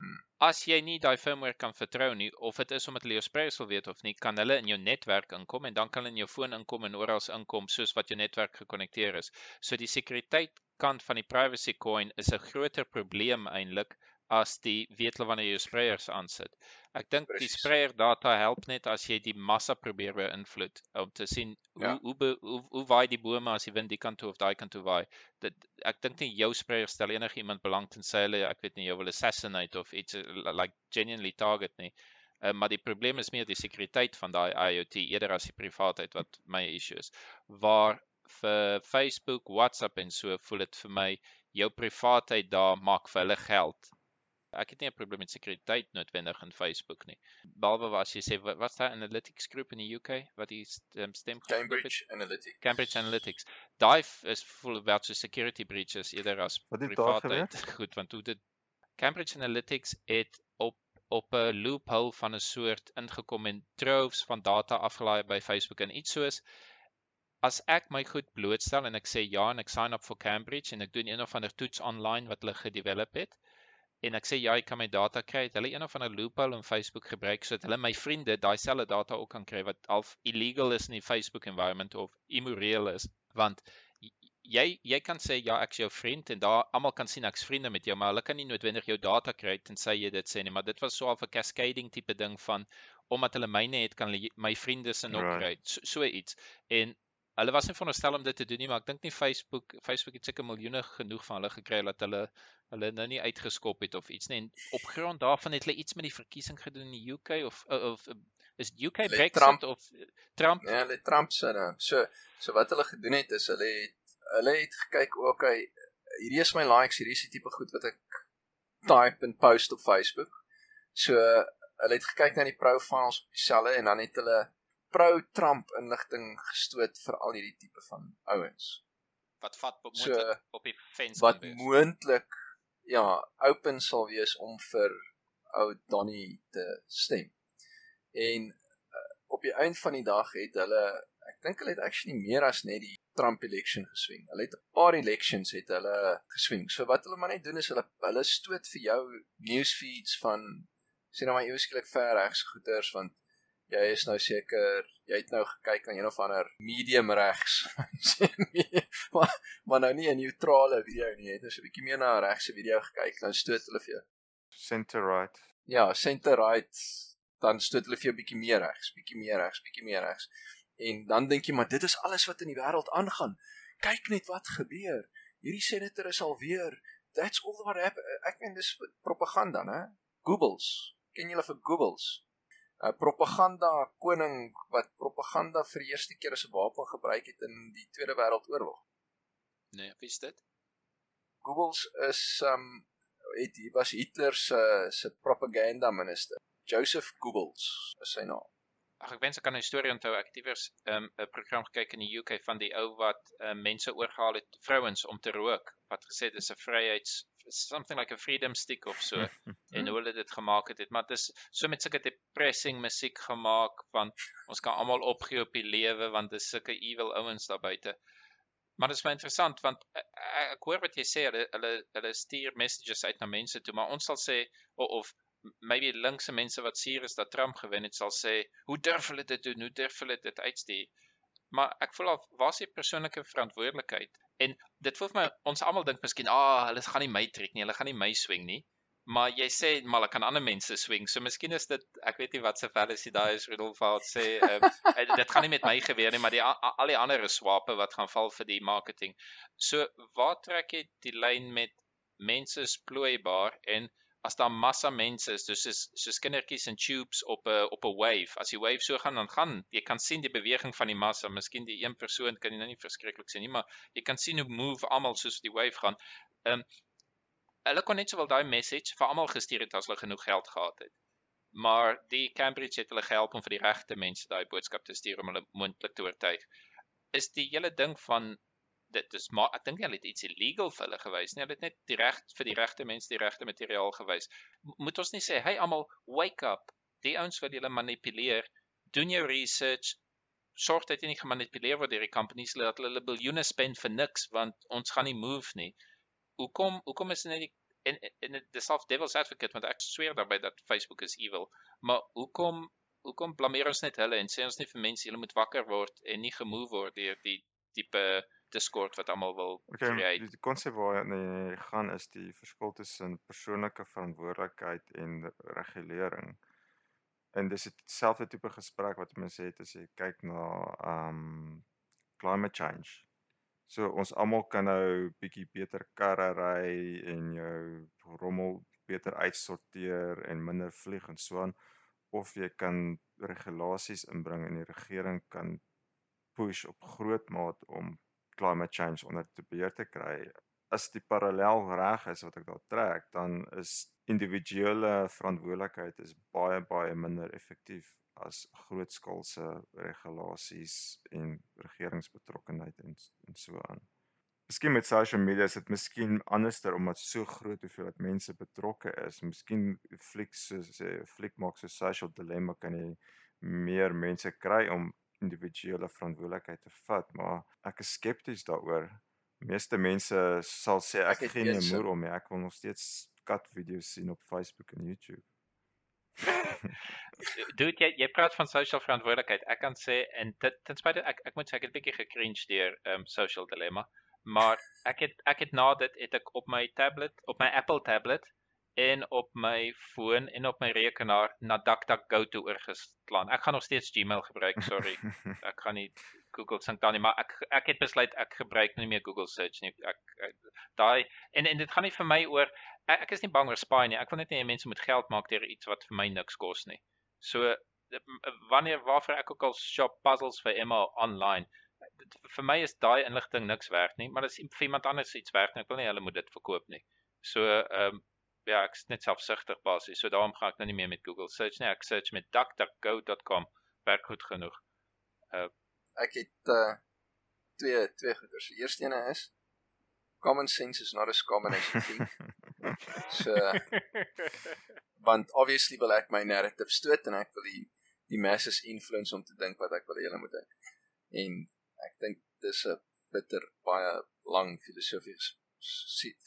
Hmm. As jy nie daai firmware kan vertrou nie of dit is omdat hulle jou sprayers wil weet of nie, kan hulle in jou netwerk inkom en dan kan hulle in jou foon inkom en oral inkom soos wat jou netwerk gekonnekteer is. So die sekuriteit kant van die privacy coin is 'n groter probleem eintlik as die weet hulle wanneer jy jou sprayers aansit. Ek dink die sprayer data help net as jy die massa probeer beïnvloed om te sien ja. hoe hoe hoe hoe waai die bome as die wind die kant toe of daai kant toe waai. Dit ek dink nie jou sprayer stel enige iemand belang tensy hulle ek weet nie jou wil assassinate of iets like genuinely target nie. Uh, maar die probleem is meer die sekuriteit van daai IoT eerder as die privaatheid wat my issue is. Waar vir Facebook, WhatsApp en so voel dit vir my jou privaatheid daar maak vir hulle geld Ek het nie 'n probleem met sekuriteit noodwendig in Facebook nie. Behalwe as jy sê wat's daai analytics groep in die UK wat die um, stem Cambridge Analytics. Cambridge Analytics. Daai is full about so security breaches eerder as privaatheid. Goed, want hoe dit Cambridge Analytics het op op 'n loophole van 'n soort ingekom en troves van data afgelaai by Facebook en iets soos as ek my goed blootstel en ek sê ja en ek sign up vir Cambridge en ek doen een of ander toets online wat hulle gedevelop het en ek sê ja, ek kan my data kry. Het hulle een of ander loophole in Facebook gebruik sodat hulle my vriende daai selfde data ook kan kry wat al illegal is in die Facebook environment of immoreel is, want jy jy kan sê ja, ek's jou vriend en daar almal kan sien ek's vriende met jou, maar hulle kan nie noodwendig jou data kry tensy jy dit sê nie, maar dit was so 'n cascading tipe ding van omdat hulle myne het kan hulle my vriende se nog kry. So, so iets. En hulle was nie veronderstel om dit te doen nie, maar ek dink nie Facebook Facebook het seker miljoene genoeg van hulle gekry dat hulle hulle nou nie uitgeskop het of iets nie. En op grond daarvan het hulle iets met die verkiesing gedoen in die UK of of is UK hulle Brexit Trump, of Trump? Ja, hulle Trump se nou. So so wat hulle gedoen het is hulle het hulle het gekyk, okay, hierdie is my likes, hierdie is die tipe goed wat ek type en post op Facebook. So hulle het gekyk na die profiles op dieselfde en dan het hulle pro-Trump inligting gestoot vir al hierdie tipe van ouens. Wat vat moontlik so, op die fence wat moontlik ja, open sal wees om vir ou Donnie te stem. En uh, op die einde van die dag het hulle ek dink hulle het actually meer as net die Trump election geswing. Hulle het 'n paar elections het hulle geswing. So wat hulle maar net doen is hulle hulle stoot vir jou newsfeeds van sien nou maar ewesklik ver regs goeters want jy is nou seker jy het nou gekyk aan een of ander medium regs. Maar maar nou nie 'n neutrale video nie. Jy het nou so 'n bietjie meer na 'n regse video gekyk dan stoot hulle vir jou. Center right. Ja center right dan stoot hulle vir jou bietjie meer regs bietjie meer regs bietjie meer regs. En dan dink jy maar dit is alles wat in die wêreld aangaan. Kyk net wat gebeur. Hierdie senator is alweer that's all what happen ek meen dis propaganda né? Googles ken julle vir googles 'n propaganda koning wat propaganda vir die eerste keer as 'n wapen gebruik het in die Tweede Wêreldoorlog. Nee, wie is dit? Goebbels is um het hy was Hitler se se propaganda minister. Joseph Goebbels is sy naam. Ag ek wens ek kan 'n storie onthou. Ek het iewers 'n um, program gekyk in die UK van die ou wat um, mense oorgehaal het vrouens om te rook wat gesê dis 'n vryheids something like a freedom stick of so en hoe hulle dit gemaak het, het maar dit is so met sulke depressing musiek gemaak van ons kan almal opgee op die lewe want dis sulke evil ouens daar buite. Maar dit is baie interessant want ek, ek hoor wat jy sê hulle hulle hulle stuur messages uit na mense toe, maar ons sal sê of, of maybe linkse mense wat suur is dat Trump gewen het sal sê hoe durf hulle dit doen? Hoe durf hulle dit uitstuur? Maar ek voel of was die persoonlike verantwoordelikheid? En dit voel vir my ons almal dink miskien ah hulle gaan nie my trek nie hulle gaan nie my swing nie. Maar jy sê maar hulle kan ander mense swing. So miskien is dit ek weet nie wat se fallacy daai is Rudolf wat sê um, dit gaan nie met my gebeur nie maar die al die ander swape wat gaan val vir die marketing. So waar trek jy die lyn met mense is plooibaar en as daar massa mense is, dus soos soos kindertjies in tubes op 'n op 'n wave. As die wave so gaan dan gaan, jy kan sien die beweging van die massa. Miskien die een persoon kan jy nou nie verskriklik sien nie, maar jy kan sien hoe move almal soos die wave gaan. Ehm um, hulle kon net sowel daai message vir almal gestuur het as hulle genoeg geld gehad het. Maar die Cambridge het hulle gehelp om vir die regte mense daai boodskap te stuur om hulle moontlik te oortuig. Is die hele ding van dit is maar ek dink hulle het iets illegal vir hulle gewys nie. Hulle het net die reg vir die regte mense die regte materiaal gewys. Moet ons nie sê hey almal wake up. Die ouens wat julle manipuleer, doen jou research. Sorg dat jy nie gemanipuleer word deur die companies dat hulle biljoene spend vir niks want ons gaan nie move nie. Hoekom hoekom is net die en en die self devil's advocate want ek sweer daarbey dat Facebook is evil. Maar hoekom hoekom blameer ons net hulle en sê ons nie vir mense hulle moet wakker word en nie gemove word deur die tipe Discord wat almal wil okay, create. Die konsep waar nee gaan is die verskil tussen persoonlike verantwoordelikheid en regulering. En dis dieselfde tipe gesprek wat mense het as jy kyk na um climate change. So ons almal kan nou bietjie beter karre ry en jou rommel beter uitsorteer en minder vlieg en so aan of jy kan regulasies inbring en die regering kan push op groot maat om climate change onder te beheer te kry. As die parallel reg is wat ek daar trek, dan is individuele verantwoordelikheid is baie baie minder effektief as grootskaalse regulasies en regeringsbetrokkenheid en en so aan. Miskien met social media is dit miskien anderster omdat so groot hoeveelheid mense betrokke is. Miskien fliek soos sê fliek maak so social dilemma kan jy meer mense kry om individuele verantwoordelikheid te vat, maar ek is skepties daaroor. Meeste mense sal sê ek, ek gee nie moer om nie. Ek wil nog steeds kat video's sien op Facebook en YouTube. Doet jy jy praat van social verantwoordelikheid. Ek kan sê en dit ten spyte ek ek moet sê ek het 'n bietjie gekringe deur um social dilemma, maar ek het ek het na dit het ek op my tablet, op my Apple tablet en op my foon en op my rekenaar na DuckDuckGo toe oorgeslaan. Ek gaan nog steeds Gmail gebruik, sorry. ek gaan nie Google sync dan nie, maar ek ek het besluit ek gebruik nie meer Google search nie. Ek, ek daai en en dit gaan nie vir my oor ek, ek is nie bang oor spy nie. Ek wil net nie mense moet geld maak deur iets wat vir my niks kos nie. So wanneer waarvoor ek ook al shop puzzles vir Emma online vir my is daai inligting niks werd nie, maar as vir iemand anders iets werd, ek wil nie hulle moet dit verkoop nie. So ehm um, ja, ek's net selfsugtig basies. So daarom gaan ek nou nie meer met Google search nie. Ek search met duckduckgo.com. Werk goed genoeg. Uh ek het uh twee twee goeders. Die eerste ene is common sense is not as common as you think. so want obviously wil ek my narrative stoot en ek wil die die masses influence om te dink wat ek wil hê hulle moet dink. En ek dink dis 'n bitter baie lang filosofiese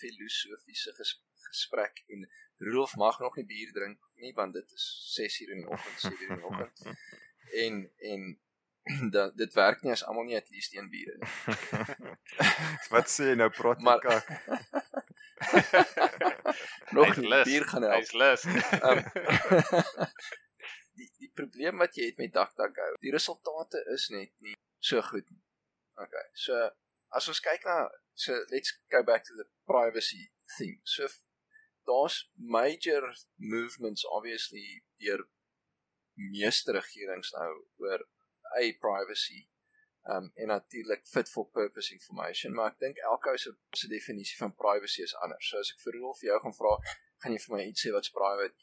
filosofiese gesprek gesprek en Rudolf mag nog nie bier drink nie want dit is 6:00 in die oggend, 7:00 in die oggend. En en dat dit werk nie as almal nie at least een bier het. Wat sê jy nou praat maar kak? nog nie bier gaan help. Hy's lus. um, die die probleem wat jy het met DuckDuckGo, die resultate is net nie so goed nie. Okay. So as ons kyk na so let's go back to the privacy thing. So daar's major movements obviously deur meeste regerings nou oor a privacy um en natuurlik fit for purpose information maar ek dink elke ou se se definisie van privacy is anders. So as ek vir Rolf jou gaan vra, gaan jy vir my iets sê wat's private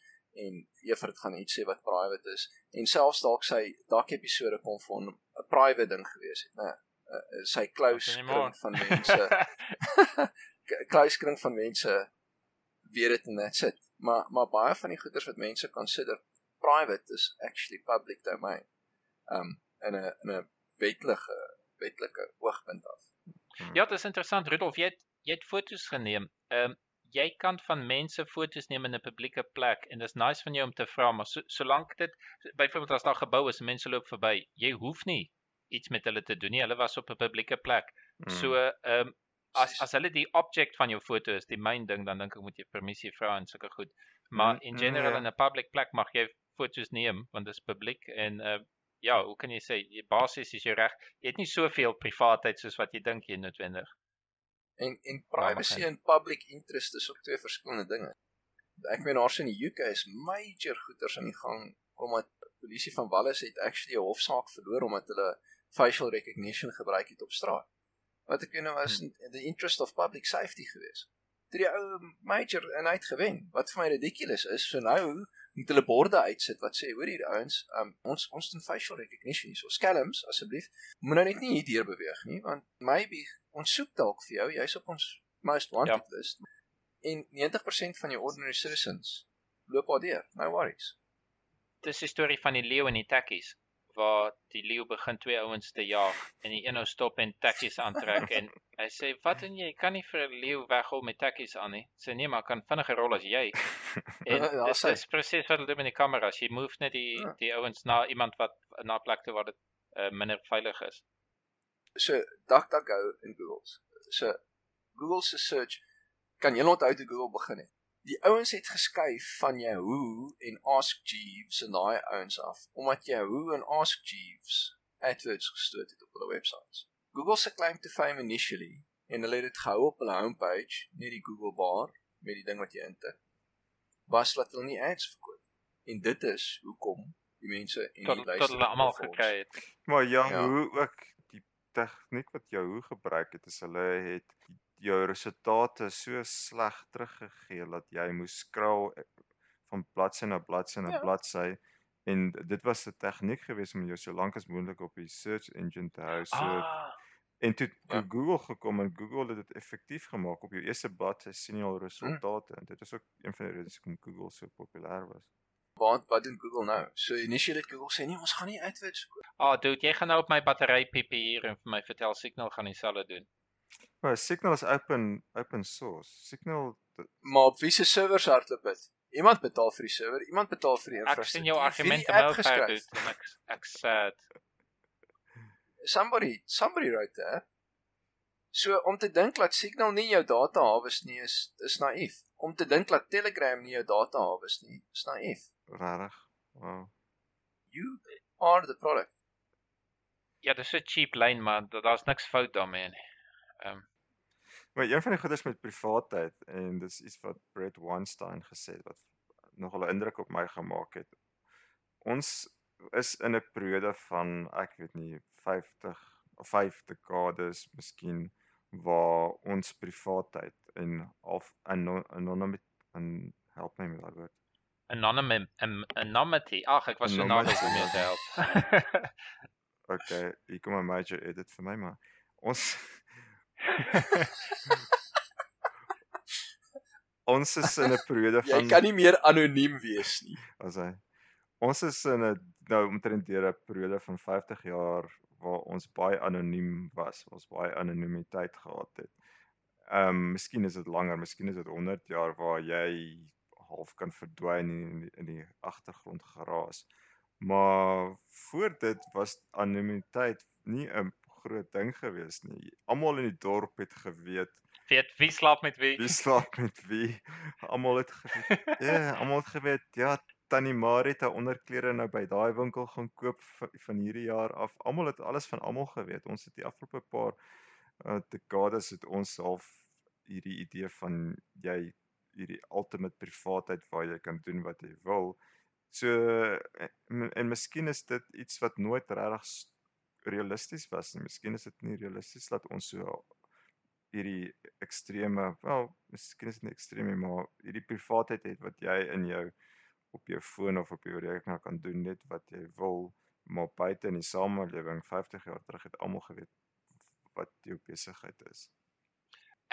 en Evert gaan iets sê wat private is en selfs dalk sy dalk episode kom van 'n private ding gewees het, né? Uh, sy close kring van mense. close kring van mense weet dit en that's it. Maar maar baie van die goeders wat mense consider private is actually public domain. Um in 'n in 'n wetlike wetlike oogpunt af. Ja, dit is interessant Rudolf, jy het, jy het foto's geneem. Ehm um, jy kan van mense foto's neem in 'n publieke plek en dit is nice van jou om te vra, maar so, solank dit byvoorbeeld as daar gebou is en mense loop verby, jy hoef nie iets met hulle te doen nie. Hulle was op 'n publieke plek. Hmm. So ehm um, as as hulle die object van jou foto is, die main ding, dan dink ek moet jy permissie vra en sulke goed. Maar hmm. in general hmm, ja. in 'n public plek mag jy foto's neem want dit is publiek en uh ja, hoe kan jy sê, jy basies is jy reg. Jy het nie soveel privaatheid soos wat jy dink jy noodwendig. En en privacy en public interest is ook twee verskillende dinge. Ek meen daar sien die UK is major goeters aan die gang omdat polisie van Wallis het actually 'n hofsaak verloor omdat hulle facial recognition gebruik het op straat. Wat ek nou was in hmm. the interest of public safety geweest. Dit die ou major en hy het gewen. Wat vir my ridiculous is, so nou moet hulle borde uitsit wat sê hoor hier ouens um, ons ons doen facial recognition so skelms asseblief moet nou net nie hier deur beweeg nie want maybe ons soek dalk vir jou jy's op ons most wanted ja. list en 90% van jou ordinary citizens loop al deur no worries dis die storie van die leeu en die tekkies waar die leeu begin twee ouens te jaag en die een nou stop en tekkies aantrek en hy sê wat doen jy? Kan nie vir 'n leeu weghol met tekkies aan nie. Sê nee maar kan vinniger rol as jy. En ja, dit is presies wat hulle doen met die kameras. Jy move net die ja. die ouens na iemand wat na plek toe waar dit uh, minder veilig is. So DuckDuckGo in Google so Google se search kan jy onthou hoe Google begin het die ouens het geskuif van Yahoo en Ask Jeeves en daai ouens af omdat Yahoo en Ask Jeeves adverts gestoot het op hulle websites. Google se claim to fame initially en hulle het dit gehou op hulle homepage, net die Google bar met die ding wat jy intik. Was dat hulle nie ads verkoop. En dit is hoekom die mense en die luisteraars tot hulle almal gekry het. Maar Yahoo ja. ook die tegniek wat Yahoo gebruik het, is hulle het jou resultate so sleg teruggegee dat jy moes scroll eh, van bladsy na bladsy na ja. bladsy en dit was 'n tegniek geweest om jou so lank as moontlik op die search engine te hou so ah. en toe, ja. Google gekom en Google het dit effektief gemaak op jou eerste bladsy sien jy al hm. resultate hm. en dit is ook een van die redes hoekom Google so populêr was Want wat doen Google nou? So initially Google sê nee, ons gaan nie AdWords koop. Ah, oh, dude, jy gaan nou op my battery piep hier en vir my vertel Signal gaan dieselfde doen. Maar Signal is open open source. Signal Maar op wie se servers hardloop dit? Iemand betaal vir die server, iemand betaal vir die infrastruktuur. Ek sien jou argumente wel geskryf en ek ek sad. Somebody somebody wrote that. So om te dink dat Signal nie jou data hawes nie is is naïef. Om te dink dat Telegram nie jou data hawes nie, is naïef. Regtig? Wow. You are the product. Ja, dis 'n cheap lyn maar daar's niks fout daarmee nie. Ehm um, Maar een van die goedes met privaatheid en dis iets wat Brett Weinstein gesê het wat nogal 'n indruk op my gemaak het. Ons is in 'n periode van ek weet nie 50 of 5 dekades miskien waar ons privaatheid en of anonymity en help my met daai woord. Anonymity anonymity. Ag, ek was so naby om jou te help. okay, ek kom 'n major edit vir my maar ons ons is in 'n periode van Jy kan nie meer anoniem wees nie. As hy. Ons is in 'n nou omtrent deur 'n periode van 50 jaar waar ons baie anoniem was, ons baie anonimiteit gehad het. Ehm um, miskien is dit langer, miskien is dit 100 jaar waar jy half kan verdwyn in die, in die agtergrond geraas. Maar voor dit was anonimiteit nie 'n groot ding gewees nie. Almal in die dorp het geweet weet wie slaap met wie. Wie slaap met wie? Almal het geweet. Ja, almal het geweet. Ja, Tannie Marie het haar onderklere nou by daai winkel gaan koop van hierdie jaar af. Almal het alles van almal geweet. Ons het die afgelope paar uh, dekades het ons half hierdie idee van jy hierdie ultimate privaatheid waar jy kan doen wat jy wil. So en, en miskien is dit iets wat nooit regtig realisties was nie. Miskien is dit nie realisties dat ons so hierdie ekstreme, wel, miskien is dit nie ekstreme, maar hierdie privaatheid het wat jy in jou op jou foon of op jou rekenaar kan doen net wat jy wil, maar buite in die samelewing 50 jaar terug het almal geweet wat jou besigheid is.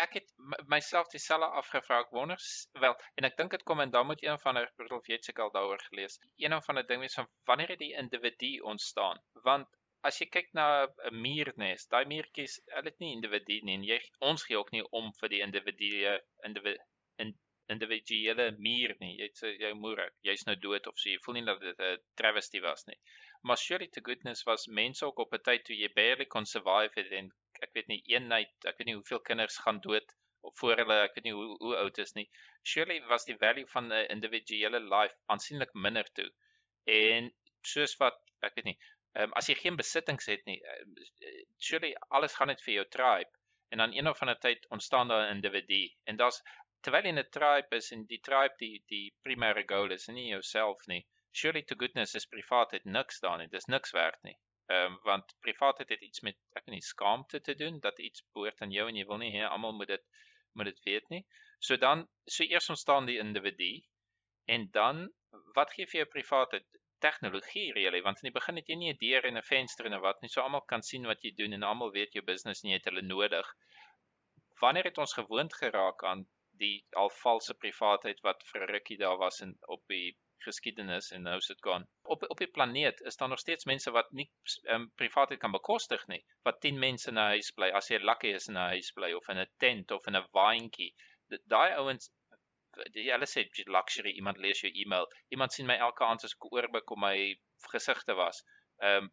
Ek het myself dieselfde afgevra ek wonder wel en ek dink dit kom en dan moet een van 'n Rudolf Jetsikal daaroor gelees. Een van die dinge is van wanneer het die individu ontstaan? Want as jy kyk na 'n muurnes, daai muurtjies, hulle het nie individu nie en jy ons gee ook nie om vir die individue individu in individuele muur nie. Jy sê jou moer, jy's nou dood of so. Jy voel nie dat dit 'n travesty was nie. Maar surely to goodness was mense ook op 'n tyd toe jy barely kon survive het en ek weet nie een night, ek weet nie hoeveel kinders gaan dood of voor hulle, ek weet nie hoe hoe oud is nie. Surely was die value van 'n individuele life aansienlik minder toe. En soos wat ek weet nie, um, as jy geen besittings het nie, uh, surely alles gaan net vir jou tribe en dan een of ander tyd ontstaan daar 'n individu en daar's terwyl in 'n tribe is en die tribe die die primêre goal is nie jouself nie. Surely to goodness is privaatheid niks daar nie. Dis niks werd nie. Ehm um, want privaatheid het iets met ek weet nie skaamte te doen dat iets behoort aan jou en jy wil nie hê almal moet dit moet dit weet nie. So dan so eers ontstaan die individu en dan wat gee vir jou privaatheid? Tegnologie really want in die begin het jy nie 'n deur en 'n venster en wat nie. So almal kan sien wat jy doen en almal weet jou business nie het hulle nodig. Wanneer het ons gewoond geraak aan die al valse privaatheid wat vir rukkie daar was in op die geskiedenis en nou is dit gaan. Op op die planeet is daar nog steeds mense wat nie um, privaatheid kan bekostig nie. Wat 10 mense in 'n huis bly, as jy lucky is in 'n huis bly of in 'n tent of in 'n waantjie. Daai ouens hulle sê luxury, iemand lees jou e-mail. Iemand sien my elke aand as ek oorblik om my gesigte was. Ehm um,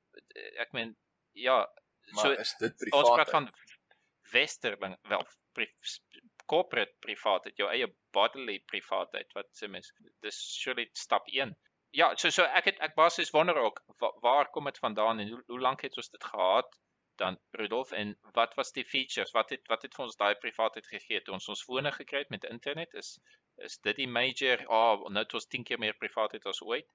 ek meen ja, maar so is dit privaat. Ons praat van westerling wel corporate privaatheid, jou eie bodily privaatheid wat sê mens. Dis surely stap 1. Ja, so so ek het ek basies wonder ook waar, waar kom dit vandaan en hoe, hoe lank het ons dit gehad dan Rudolf en wat was die features? Wat het wat het vir ons daai privaatheid gegee toe ons ons fone gekry het met internet? Is is dit die major oh, nou het ons 10 keer meer privaatheid as ooit?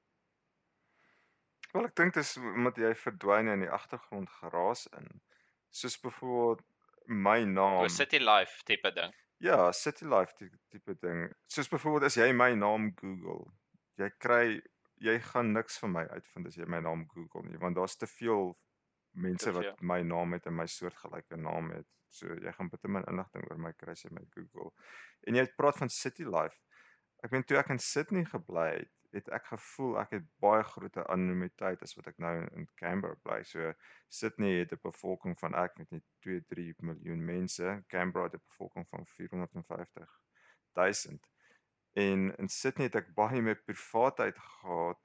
Wel ek dink dis omdat jy verdwyn in die agtergrond geraas in. Soos byvoorbeeld my naam. O, city life tipe ding. Ja, City Life tipe ding. Soos byvoorbeeld as jy my naam Google, jy kry jy gaan niks van my uitvind as jy my naam Google nie, want daar's te veel mense wat my naam het en my soortgelyke naam het. So jy gaan bitter min inligting oor my kry as jy my Google. En jy praat van City Life. Ek meen toe ek in Sydney gebly het, het ek gevoel ek het baie groot anonimiteit as wat ek nou in Canberra bly. So Sydney het 'n bevolking van ek weet nie 2, 3 miljoen mense. Canberra het 'n bevolking van 450 000. En in Sydney het ek baie meer privaatheid gehad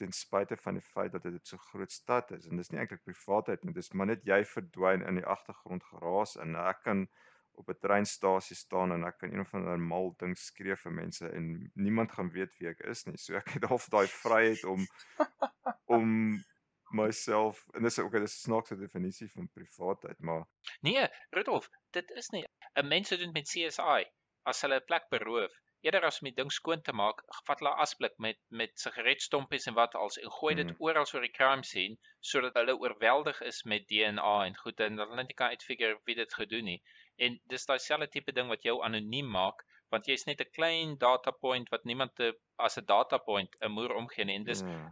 ten spyte van die feit dat dit so groot stad is. En dis nie eintlik privaatheid nie, dis maar net jy verdwyn in die agtergrond geraas en ek kan op 'n treinstasie staan en ek kan een of ander mal ding skree vir mense en niemand gaan weet wie ek is nie. So ek het half daai vryheid om om myself en dis ook 'n snaakse definisie van privaatheid, maar Nee, Rudolf, dit is nie 'n mens doen met CSI as hulle 'n plek beroof. Eerder as om die ding skoon te maak, vat hulle asblik met met sigaretstompies en wat als en gooi dit mm. oral oor die crime scene sodat hulle oorweldig is met DNA en goed en hulle net kan uitfigure wie dit gedoen het. En dis daai selfde tipe ding wat jou anoniem maak, want jy's net 'n klein data point wat niemand te as 'n data point 'n moer omgee nie. En dis mm.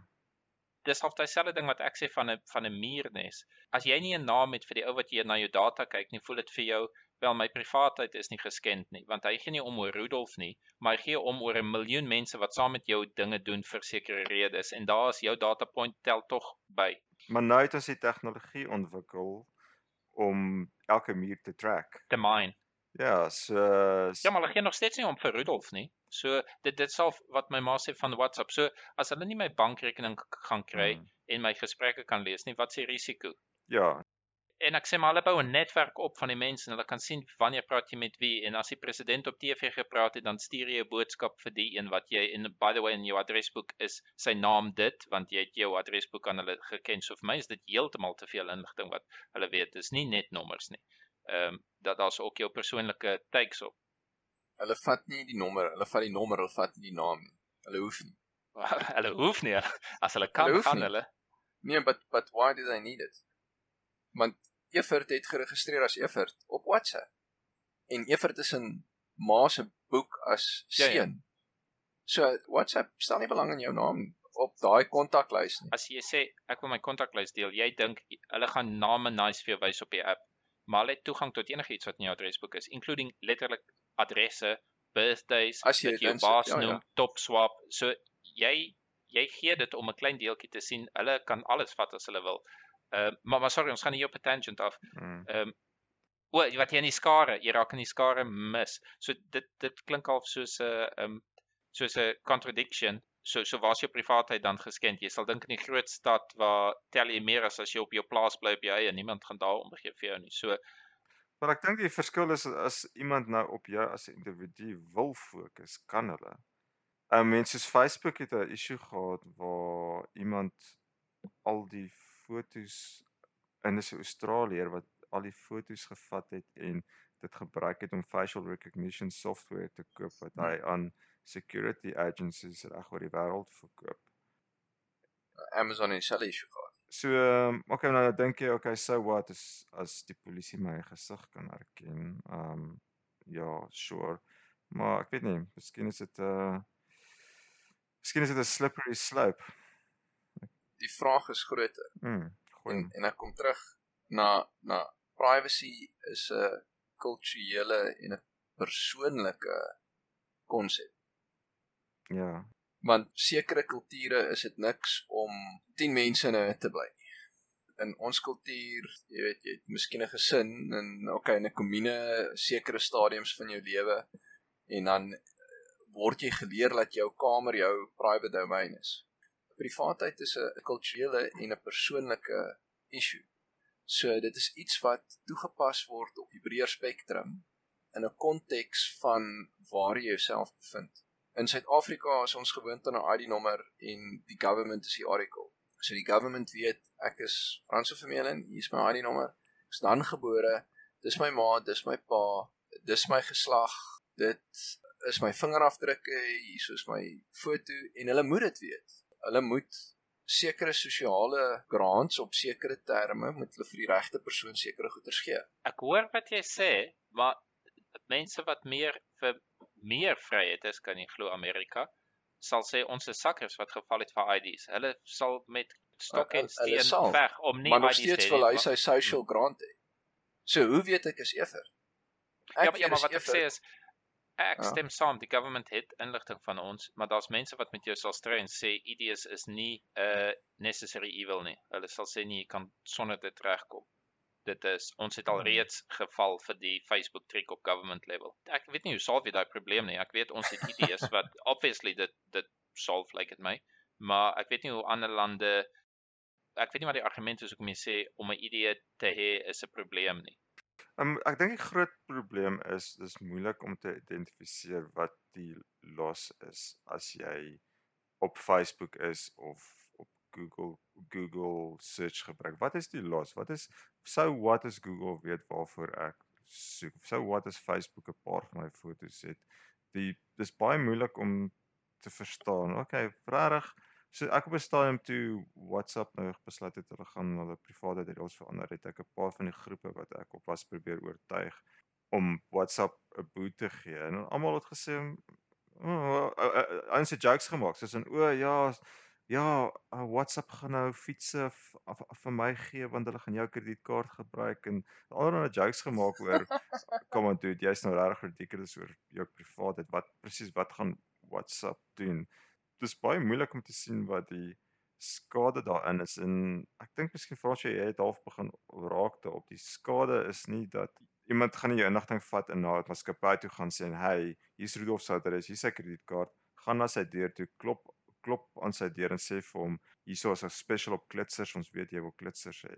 dis half daai selfde ding wat ek sê van 'n van 'n muurnes. As jy nie 'n naam het vir die ou wat jy na jou data kyk nie, voel dit vir jou wel my privaatheid is nie geskend nie, want hy gee nie om oor Rudolf nie, maar hy gee om oor 'n miljoen mense wat saam met jou dinge doen vir sekere redes en daar is jou data point tel tog by. Maar nou het ons die tegnologie ontwikkel om elke muur te track. Te mine. Ja, so Ja, maar hulle gee nog steeds nie om vir Rudolf nie. So dit dit sal wat my ma sê van WhatsApp. So as hulle nie my bankrekening gaan kry hmm. en my gesprekke kan lees nie, wat s'e risiko? Ja, en ek sê maar hulle bou 'n netwerk op van die mense en hulle kan sien wanneer praat jy met wie en as die president op TV gepraat het dan stuur jy 'n boodskap vir die een wat jy in by the way in jou adresboek is sy naam dit want jy het jou adresboek aan hulle geken so vir my is dit heeltemal te veel inligting wat hulle weet dis nie net nommers nie. Ehm um, dat daar's ook jou persoonlike takes op. Hulle vat nie die nommer, hulle vat die nommer, hulle vat nie die naam nie. Hulle hoef nie. hulle hoef nie as hulle kan hulle gaan nie. hulle. Nee, but but why do they need it? Want Evert het geregistreer as Evert op WhatsApp. En Evert is in ma se boek as seun. Ja, ja. So WhatsApp stel nie belang in jou naam op daai kontaklys nie. As jy sê ek wil my kontaklys deel, jy dink hulle gaan name nice vir jou wys op die app, maar hulle het toegang tot enigiets wat in jou adresboek is, including letterlik adresse, birthdays, As jy jou baas ja, ja. noem, top swap. So jy jy gee dit om 'n klein deeltjie te sien. Hulle kan alles vat as hulle wil. Ehm uh, maar maar sorry, ons gaan hier op 'n tangent af. Mm. Ehm um, o, wat jy in die skare, jy raak in die skare mis. So dit dit klink half soos 'n ehm um, soos 'n contradiction. So so waar's jou privaatheid dan geskend? Jy sal dink in die groot stad waar tel jy meer as as jy op jou plaas bly op jou eie, niemand gaan daar omgee vir jou nie. So Maar ek dink die verskil is as iemand nou op jou as 'n individu wil fokus, kan hulle. Ehm mense soos Facebook het 'n issue gehad waar iemand al die fotos in 'n Australiër wat al die fotos gevat het en dit gebruik het om facial recognition software te koop wat hy aan security agencies reg oor die wêreld verkoop. Amazon en Sally issue gehad. So, ehm okay, nou dink jy okay, so what as as die polisie my gesig kan herken? Ehm um, ja, sure. Maar ek weet nie, miskien is dit 'n uh, miskien is dit 'n slippery slope. Die vraag is groter. Hm, goeie. En en ek kom terug na na privacy is 'n kulturele en 'n persoonlike konsep. Ja. Want sekere kulture is dit niks om 10 mense in 'n te bly nie. In ons kultuur, jy weet, jy het miskien 'n gesin en okay, in 'n kommune sekere stadiums van jou lewe en dan word jy geleer dat jou kamer jou private domein is. Privaatheid is 'n kulturele en 'n persoonlike issue. So dit is iets wat toegepas word op die breër spektrum in 'n konteks van waar jy jouself bevind. In Suid-Afrika is ons gewoond aan 'n ID-nommer en die government is die oracle. So die government weet ek is Franso Vermeulen, hier is my ID-nommer. Ek's dan gebore, dis my ma, dis my pa, dis my geslag, dit is my vingerafdrukke, hier is my foto en hulle moet dit weet. Hulle moet sekere sosiale grants op sekere terme moet hulle vir die regte persoon sekere goederes gee. ek hoor wat jy sê, maar mense wat meer vir meer vryheid is, kan jy glo Amerika, sal sê ons is sakkers wat geval het vir IDs. Hulle sal met stok en steen veg om nie maar nog IDs te steeds hê wil nie, hy maar- sy social grant hê. So hoe weet ek is ever? Ja, maar, ja, maar is wat ek sê is ek Ja. stem saam, die government het inligting van ons, maar daar's mense wat met jou sal stry en sê IDs is nie 'n uh, necessary evil nie. Hulle sal sê nee, jy kan sonder dit regkom. Dit is ons het al Hmm. reeds geval vir die Facebook trick op government level. Ek weet nie hoe solve jy daai probleem nie. Ek weet ons het IDs wat obviously dit dit solve like it my, maar ek weet nie hoe ander lande ek weet nie wat die argument is hoekom jy sê om 'n ID te hê is 'n probleem nie. Um, ek dink die groot probleem is dis moeilik om te identifiseer wat die los is as jy op Facebook is of op Google Google search gebruik. Wat is die los? Wat is so what is Google weet waarvoor ek soek? So what is Facebook 'n paar van my foto's het. Die dis baie moeilik om te verstaan. Okay, regtig So ek op 'n stadium toe WhatsApp nou besluit het hulle gaan hulle private reëls verander het ek 'n paar van die groepe wat ek op was probeer oortuig om WhatsApp 'n boot te gee en almal het gesê oh, ons het jokes gemaak soos in o ja ja uh, WhatsApp gaan nou fietsse vir my gee want hulle gaan jou kredietkaart gebruik en allerlei jokes gemaak oor kom aan dude jy's nou regtig ridiculous oor jou privaatheid wat presies wat gaan WhatsApp doen dis baie moeilik om te sien wat die skade daarin is en ek dink miskien vra jy jy het half begin raak daarop. Die skade is nie dat iemand gaan nie jou inligting vat en na 'n maatskappy toe gaan sê en hey hier's Rudolf se adres hier's sy kredietkaart. Gaan na sy deur toe klop klop aan sy deur en sê vir hom hierso is 'n special op klitsers ons weet jy wil klitsers hê.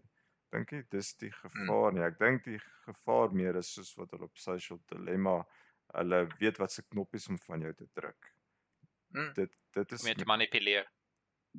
Dink jy dis die gevaar nie? Ek dink die gevaar meer is soos wat hulle op social dilemma hulle weet wat se knoppies om van jou te druk Hmm. dit dit is om jou te manipuleer.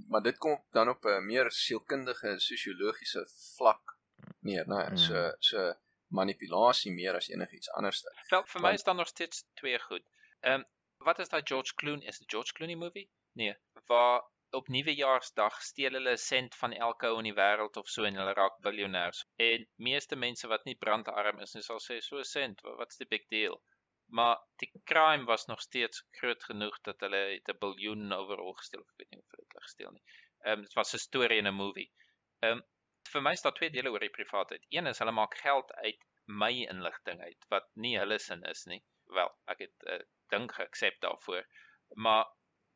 Maar dit kom dan op 'n meer sielkundige sosiologiese vlak neer, né? Nee, so Mm. so manipulasie meer as enigiets anders. Wel, vir my Want- is daar nog steeds twee goed. Ehm um, wat is daai George Clooney? Is dit George Clooney movie? Nee, waar op nuwejaarsdag steel hulle 'n sent van elke ou in die wêreld of so en hulle raak biljoenêrs. En meeste mense wat nie brandarm is nie sal sê so 'n sent, wa- wat's die big deal? Maar die crime was nog steeds groot genoeg dat hulle 'n biljoen overal gesteel of ek weet nie of dit gesteel nie. Ehm um, dit was 'n storie in 'n movie. Ehm um, vir my is daar twee dele oor die privaatheid. Een is hulle maak geld uit my inligting uit wat nie hulle sin is nie. Wel, ek het 'n uh, ding geaksep daarvoor. Maar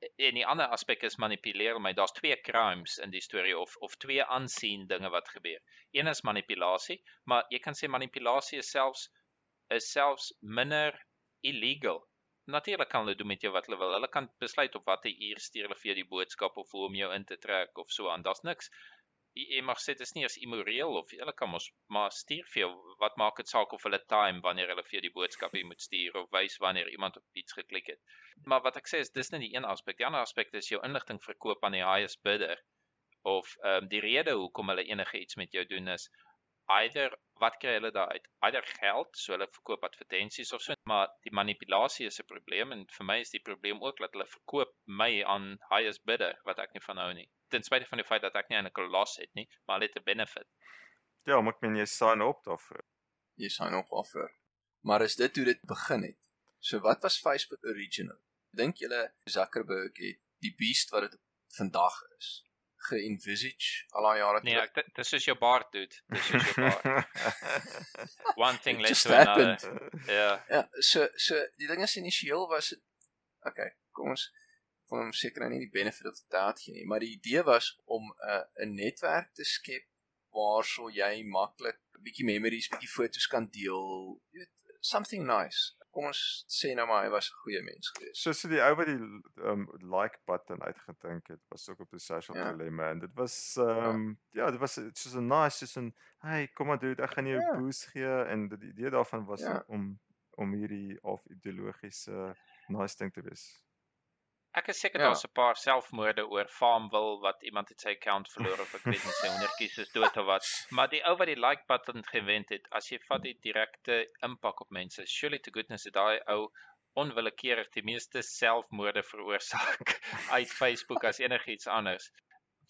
en die ander aspek is manipuleer my. Daar's twee crimes in die storie of of twee aansien dinge wat gebeur. Een is manipulasie, maar jy kan sê manipulasie is selfs is selfs minder illegal. Natuurlik kan hulle doen met jou wat hulle wil. Hulle kan besluit op watter uur stuur hulle vir jou die boodskap of hoe om jou in te trek of so aan. Daar's niks jy mag sê dit is nie eens immoreel of hulle kan mos maar stuur vir jou wat maak dit saak of hulle time wanneer hulle vir jou die boodskap moet stuur of wys wanneer iemand op iets geklik het. Maar wat ek sê is dis net die een aspek. Die ander aspek is jou inligting verkoop aan die highest bidder of ehm um, die rede hoekom hulle enige iets met jou doen is either wat kry hulle daaruit? Either geld, so hulle verkoop advertensies of so, maar die manipulasie is 'n probleem en vir my is die probleem ook dat hulle verkoop my aan highest bidder wat ek nie van hou nie. Ten spyte van die feit dat ek nie 'n los het nie, maar hulle het 'n benefit. Ja, maar ek meen jy sign op daarvoor. Jy sign op daarvoor. Maar is dit hoe dit begin het? So wat was Facebook original? Dink julle Zuckerberg het die beast wat dit vandag is? Ge-envisage al daai jare nee, terug. Nee, dis soos jou baard doen. Dis soos jou baard. One thing led to another. Ja. Ja, so so die ding is initieel was dit okay, kom ons van hom seker nou nie die benefit of doubt gee nie, maar die idee was om 'n uh, 'n netwerk te skep waarso jy maklik 'n bietjie memories, bietjie foto's kan deel. Jy weet, something nice kom ons sê nou maar hy was 'n goeie mens geweest. So so die ou wat die um like button uitgedink het, was ook op die social ja. dilemma en dit was um ja, ja dit was soos 'n nice soos 'n hey, kom maar dude, ek gaan jou ja. boost gee en die idee daarvan was ja. om om hierdie of ideologiese nice ding te wees. Ek is seker ja. daar's 'n paar selfmoorde oor Farmville wat iemand het sy account verloor of ek weet nie sy hondertjies is dood of wat. Maar die ou wat die like button gewend het, as jy vat die direkte impak op mense, surely to goodness het daai ou onwillekeurig die meeste selfmoorde veroorsaak uit Facebook as enigiets anders.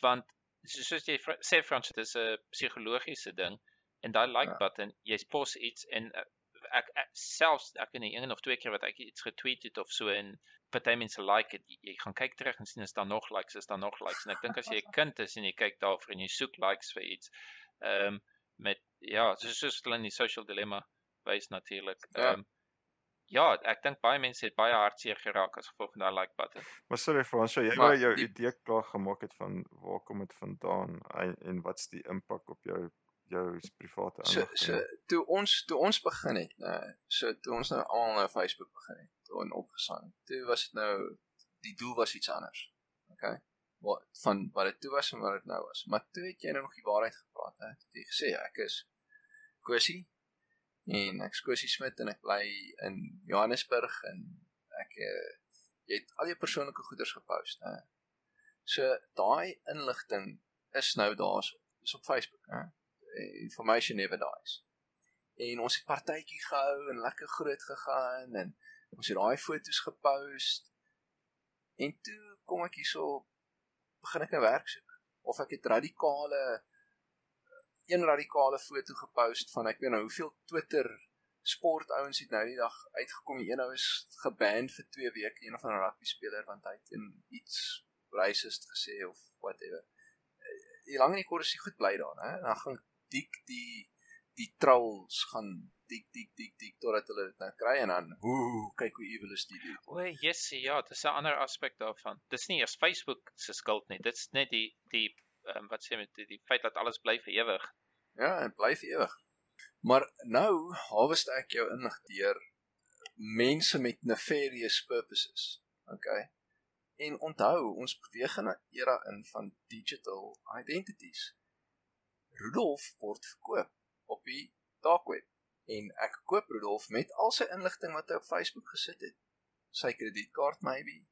Want soos jy sê Frans, dit is 'n psigologiese ding en daai like ja. button, jy pos iets en ek, ek selfs ek het een of twee keer wat ek iets getweet het of so en party mense like dit jy gaan kyk terug en sien is daar nog likes is daar nog likes en ek dink as jy 'n kind is en jy kyk daarvoor en jy soek likes vir iets ehm um, met ja soos soos hulle in die social dilemma wys natuurlik ja. ehm um, ja ek dink baie mense het baie hartseer geraak as gevolg van daai like button maar sorry vir ons so jy wou jou die, idee klaar gemaak het van waar kom dit vandaan en, en wat's die impak op jou jou private aandag so so toe ons toe ons begin het nou so toe ons nou almal nou Facebook begin het en opgesaai. Toe was dit nou die doel was iets anders. OK. Wat van wat dit toe was en wat dit nou was. Maar toe het jy nou nog die waarheid gepraat, hè? Jy gesê ek is Kosie en ek is Kosie Smit en ek bly in Johannesburg en ek uh, jy het al jou persoonlike goederes gepost, hè. So daai inligting is nou daar's is op Facebook, hè. Information never dies. En ons het partytjie gehou en lekker groot gegaan en Ons het daai foto's gepost. En toe kom ek hierso begin ek 'n werk soek of ek het radikale een radikale foto gepost van ek weet nou hoeveel Twitter sportouens het nou die dag uitgekom. Die een ou is geban vir 2 weke, een van 'n rugby speler want hy het iets racist gesê of whatever. Die lang en die kort is hy goed bly daar, hè. Dan gaan dik die die trolls gaan dik dik dik dik totdat hulle dit nou kry en dan hoe kyk hoe evil is die dude. O, yes, ja, dis 'n ander aspek daarvan. Dis nie eers Facebook se skuld nie. Dit's net die die um, wat sê met die, die feit dat alles bly vir ewig. Ja, en bly vir ewig. Maar nou hawes ek jou inlig deur mense met nefarious purposes. Okay. En onthou, ons beweeg in 'n era in van digital identities. Rudolf word verkoop op die dark web en ek koop Rudolf met al sy inligting wat hy op Facebook gesit het. Sy kredietkaart maybe.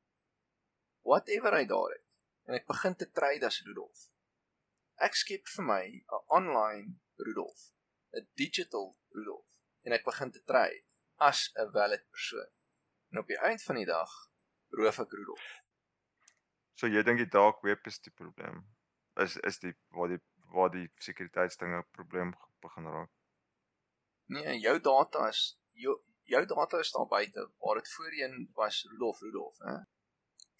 Whatever hy daar het. En ek begin te trade as Rudolf. Ek skep vir my 'n online Rudolf, 'n digital Rudolf en ek begin te trade as 'n valid persoon. En op die einde van die dag roof ek Rudolf. So jy dink die dark web is die probleem? Is is die waar die waar die sekuriteitsdinge probleem begin raak? Nee, jou data is jou jou data is daar buite waar dit voorheen was Rudolf Rudolf, hè.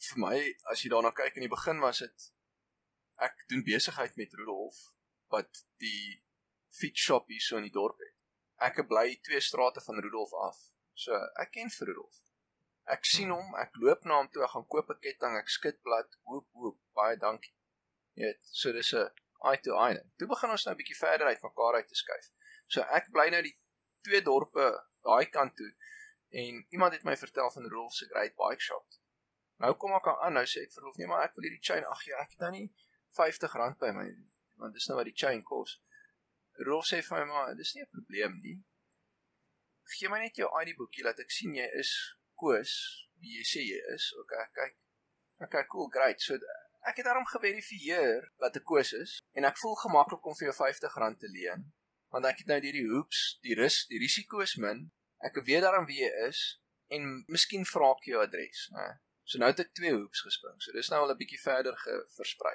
Vir my as jy daarna kyk in die begin was dit ek doen besigheid met Rudolf wat die fiets shop hier so in die dorp het. Ek bly twee strate van Rudolf af. So ek ken vir Rudolf. Ek sien hom, ek loop na hom toe, ek gaan koop 'n ketting, ek skud plat, hoop hoop, baie dankie. Jy weet, so dis 'n eye to eye. Toe begin ons nou 'n bietjie verder uit mekaar uit te skuif. So ek bly nou die twee dorpe daai kant toe en iemand het my vertel van Rolf se Great Bike Shop. Nou kom ek aan, nou sê ek vir Rolf, nee maar ek wil hierdie chain, ag ja, ek het nou nie R50 by my want dis nou wat die chain kos. Rolf sê vir my maar, dis nie 'n probleem nie. Gee my net jou ID boekie laat ek sien jy is Koos, wie jy sê jy is. Okay, kyk. Okay, cool, great. So ek het daarom geverifieer dat ek Koos is en ek voel gemaklik om vir jou R50 te leen want ek het nou hierdie hoops, die ris, die risiko is min. Ek weet daarom wie jy is en miskien vra ek jou adres, né? So nou het ek twee hoops gespring. So dis nou al 'n bietjie verder versprei.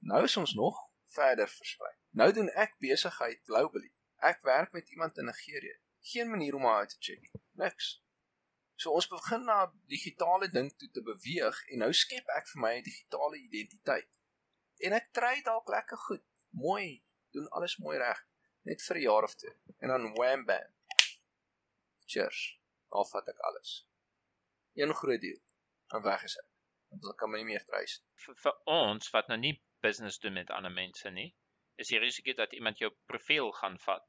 Nou is ons nog verder versprei. Nou doen ek besigheid globally. Ek werk met iemand in Nigerië. Geen manier om haar uit te check. Niks. So ons begin na digitale ding toe te beweeg en nou skep ek vir my 'n digitale identiteit. En ek tree dalk lekker goed. Mooi, doen alles mooi reg net vir 'n jaar of twee. En dan wham bam. Cheers. Al vat ek alles. Een groot deal. En weg is ek. Want ek kan my nie meer treis. Vir, vir ons wat nou nie business doen met ander mense nie, is die risiko dat iemand jou profiel gaan vat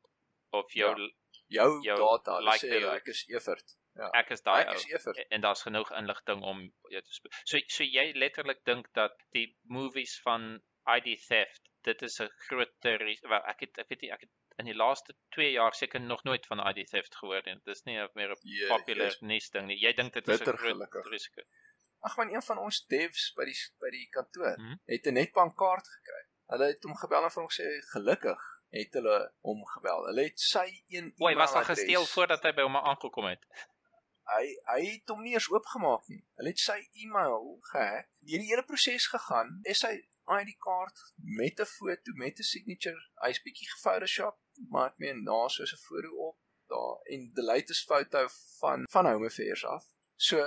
of jou ja, jou, jou data like sê ek is Evert. Ja. Ek is daai ou. En daar's genoeg inligting om jou te So so jy letterlik dink dat die movies van ID theft, dit is 'n groot wel ek het ek weet nie ek het in die laaste 2 jaar seker nog nooit van ID theft gehoor nie. Dit is nie meer 'n yeah, popular yes. nuus ding nie. Jy dink dit is 'n groot risiko. Ag man, een van ons devs by die by die kantoor mm -hmm. het 'n Netbank kaart gekry. Hulle het hom gebel en vir hom sê gelukkig het hulle hom gebel. Hulle het sy een e-mail. Oei, was hy gesteel voordat hy by hom aangekom het? Hy hy het hom nie eens oopgemaak nie. Hulle het sy e-mail gehack. Die hele proses gegaan. Is hy ID kaart met 'n foto met 'n signature. Hy's bietjie gefotoshop, maar ek meen daar soos 'n foto op daar en die latest foto van van Home Affairs af. So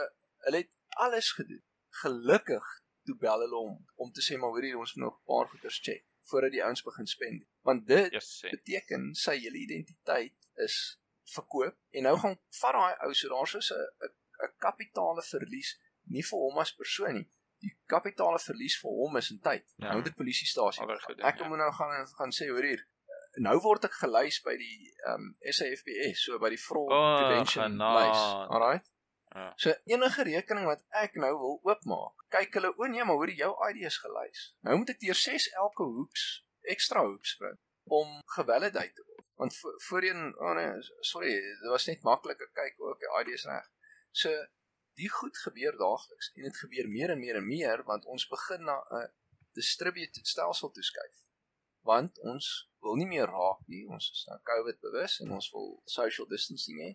hulle het alles gedoen. Gelukkig toe bel hulle hom om te sê maar hoorie ons moet nog 'n paar goeders check voordat die ouens begin spend. Want dit yes, beteken sy hele identiteit is verkoop en nou gaan vat daai ou so daar's so 'n 'n kapitale verlies nie vir hom as persoon nie die kapitale verlies vir hom is in tyd. Ja. Nou dit polisiestasie. Ek moet ja. nou gaan gaan sê hoor hier. Nou word ek gelys by die ehm um, SAFPS, so by die fraud oh, prevention lys. Alright. Ja. So enige rekening wat ek nou wil oopmaak, kyk hulle o nee, maar hoor jou ID is gelys. Nou moet ek deur 6 elke hoeks ekstra hoeks spring om gevalidate te word. Want voorheen, oh nee, sorry, dit was net maklik om kyk ook die ID is reg. So die goed gebeur daagliks en dit gebeur meer en meer en meer want ons begin na 'n distributed stelsel toe skuif. Want ons wil nie meer raak nie, ons is nou COVID bewus en ons wil social distancing hê.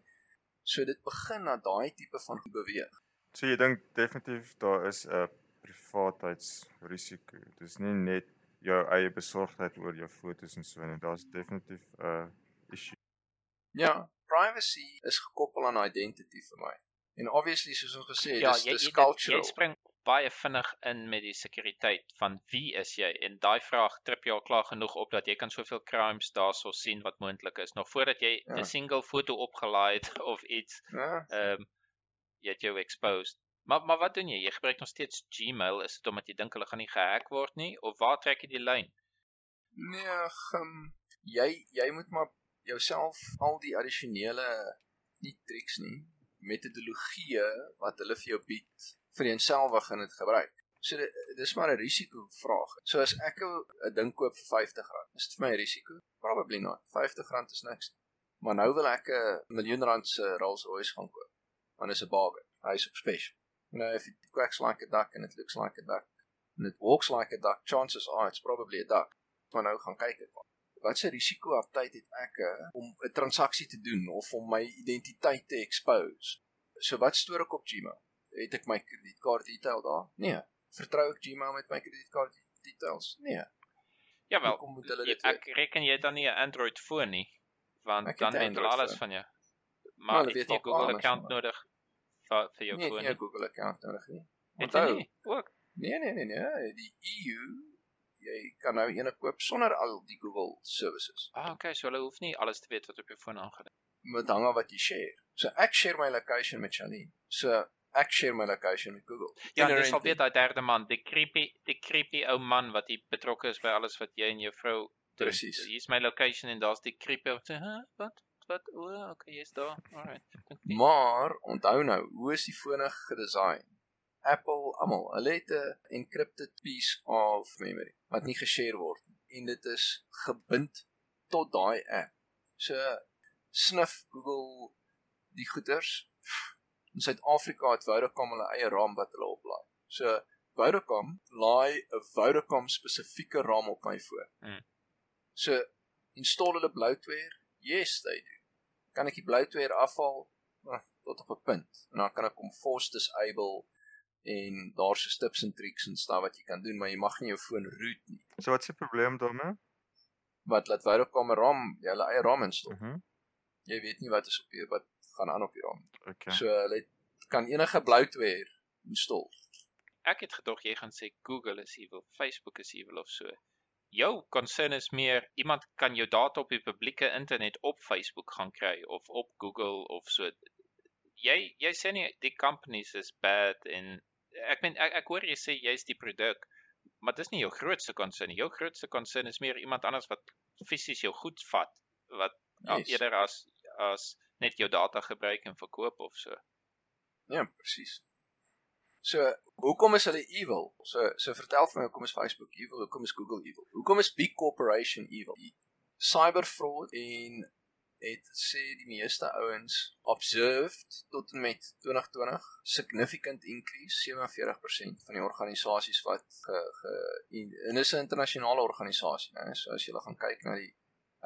So dit begin na daai tipe van beweeg. So jy dink definitief daar is 'n privaatheidsrisiko. Dis nie net jou eie besorgdheid oor jou fotos en so nie. Daar's definitief 'n issue. Ja, privacy is gekoppel aan identity vir my. En obviously soos ons gesê het, ja, dis dis cultural. Jy spring baie vinnig in met die sekuriteit van wie is jy? En daai vraag trip jy al klaar genoeg op dat jy kan soveel crimes daarso sien wat moontlik is nog voordat jy 'n ja. single foto opgelaai het of iets. Ja. Ehm um, jy het jou exposed. Maar maar wat doen jy? Jy gebruik nog steeds Gmail, is dit omdat jy dink hulle gaan nie gehack word nie of waar trek jy die lyn? Nee, um, jy jy moet maar jouself al die addisionele nie triks nie metodologieë wat hulle vir jou bied vir eenselwig in dit gebruik. So dis maar 'n risiko vraag. So as ek 'n ding koop vir R50, is dit vir my 'n risiko? Probably not. R50 is niks. Maar nou wil ek 'n miljoen rand se Rolls-Royce gaan koop. Want dit is 'n bargain. Hy's op special. You know, if it quacks like a duck and it looks like a duck and it walks like a duck, chances are it's probably a duck. Maar nou gaan kyk ek wat se risiko op tyd het ek uh, om 'n transaksie te doen of om my identiteit te expose. So wat stoor ek op Gmail? Het ek my kredietkaart detail daar? Nee. Vertrou ek Gmail met my kredietkaart details? Nee. Ja wel. Kom moet hulle dit Ek reken jy dan nie 'n Android foon nie, want dan weet hulle alles van jou. maar hulle het jy 'n Google account nodig vir vir jou Nee, foon? nie 'n Google account nodig nie. Het Onthou, nie? Ook. nee nee nee nee, die EU jy kan nou ene koop sonder al die Google services. Ah, okay, so hulle hoef nie alles te weet wat op jou foon aangaan nie. Met hang af wat jy share. So ek share my location met Charlene. So ek share my location met Google. Ja, dis al weet daai derde man, die creepy die creepy ou man wat hier betrokke is by alles wat jy en jou vrou. Presies. Hier's my location en daar's die creepy wat sê, "Hæ, wat? Wat? O, oh, okay, jy's daar. Alright. Nie. Maar onthou nou, hoe is die fone gedesign? Apple almal, hulle het 'n encrypted piece of memory wat nie geshare word nie en dit is gebind tot daai app. So snif Google die goeders. In Suid-Afrika het Vodacom hulle eie RAM wat hulle oplaai. So Vodacom laai 'n Vodacom spesifieke RAM op my foon. Hmm. So install hulle bloatware? Yes, they do. Kan ek die bloatware afhaal? Ah, tot op 'n punt. En dan kan ek hom force disable en daar's so tips en tricks en stuff wat jy kan doen, maar jy mag nie jou foon root nie. So wat is die probleem daarmee? Wat laat Vodacom 'n RAM, jy hulle eie RAM install. Mhm. Mm Jy weet nie wat is op jou wat gaan aan op die RAM. okay. So hulle kan enige bloatware install. Ek het gedog jy gaan sê Google is evil, Facebook is evil of so. Jou concern is meer iemand kan jou data op die publieke internet op Facebook gaan kry of op Google of so. Jy jy sê nie die companies is bad en ek meen ek, ek hoor jy sê jy's die produk, maar dis nie jou grootste concern nie. Jou grootste concern is meer iemand anders wat fisies jou goed vat wat yes. Eerder as as net jou data gebruik en verkoop of so. Ja, presies. So, hoekom is hulle evil? So, so vertel vir my hoekom is Facebook evil? Hoekom is Google evil? Hoekom is big corporation evil? Cyber fraud en het sê die meeste ouens observed tot en met 2020 significant increase 47% van die organisasies wat ge, ge en, en dis 'n internasionale organisasie, né? So as jy gaan kyk na die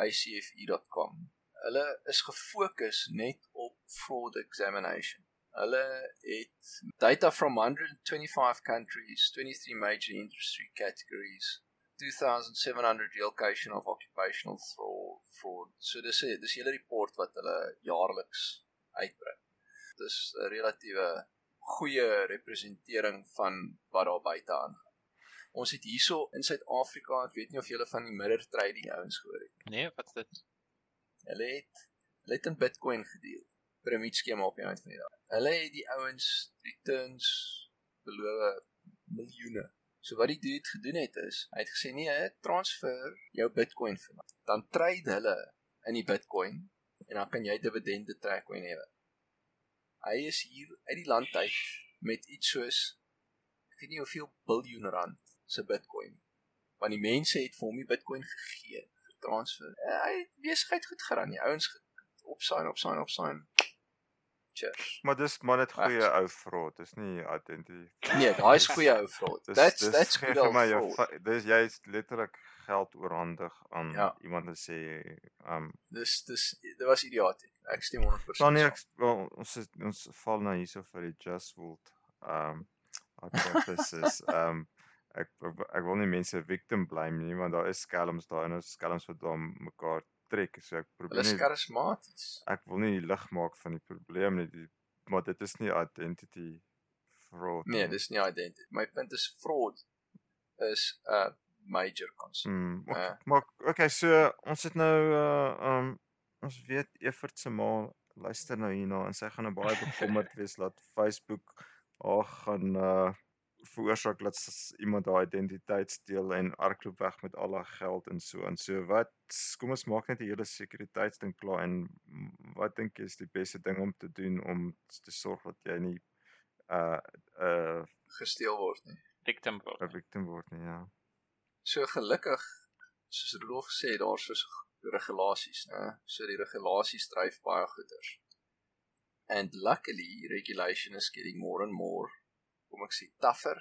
icfe.com, hulle is gefokus net op fraud examination. Hulle het data from 125 countries, 23 major industry categories, 2700 location of occupational fraud. fraud. So dis 'n dis 'n hele report wat hulle jaarliks uitbring. Dis 'n relatiewe goeie representering van wat daar buite aangaan. Ons het hierso in Suid-Afrika, ek weet nie of julle van die mirror trading ouens gehoor het. Nee, wat's dit? Hulle het hulle het in Bitcoin gedeel. Piramiedskema op die einde van die dag. Hulle het die ouens returns beloof miljoene. So wat die dude gedoen het is, hy het gesê nee, transfer jou Bitcoin vir my. Dan trade hulle in die Bitcoin en dan kan jy dividende trek whenever. Hy is hier uit die land uit met iets soos ek weet nie hoeveel biljoen rand se Bitcoin. Want die mense het vir hom die Bitcoin gegee transfer. Uh, hy het besigheid goed geran. Die ouens opsign opsign opsign. Cheers. Maar dis maar net goeie ou fraud, dis nie identity. Nee, daai is goeie ou fraud. Dis That's dis that's good old jou fraud. dis jy's letterlik geld oorhandig aan Ja. iemand en sê um Dis dis dit was idioties. Ek stem 100%. dan nee, saam. ek wel, ons is, ons val nou hierso vir die just world um hypothesis. um ek ek ek wil nie mense victim blame nie want daar is skelms daar en ons skelms wat daar mekaar trek so ek Hulle probeer is nie karismaties. ek wil nie lig maak van die probleem nie die, maar dit is nie identity fraud Nee, dis nie identity. My punt is fraud is 'n uh, major concern. Mm, ok, Ja. maar okay, so ons het nou uh um ons weet Evert se ma luister nou hierna en sy gaan nou baie bekommerd wees dat Facebook haar gaan uh veroorsaak dat iemand haar identiteit steel en hardloop weg met al haar geld en so en so wat kom ons maak net die hele sekuriteitsding klaar en wat dink jy is die beste ding om te doen om te sorg dat jy nie uh uh gesteel word nie. Victim word. 'n victim word nie ja So gelukkig soos Rudolf gesê daar's so regulasies, né? So die regulasies dryf baie goeders. And luckily regulation is getting more and more kom ek sê tougher.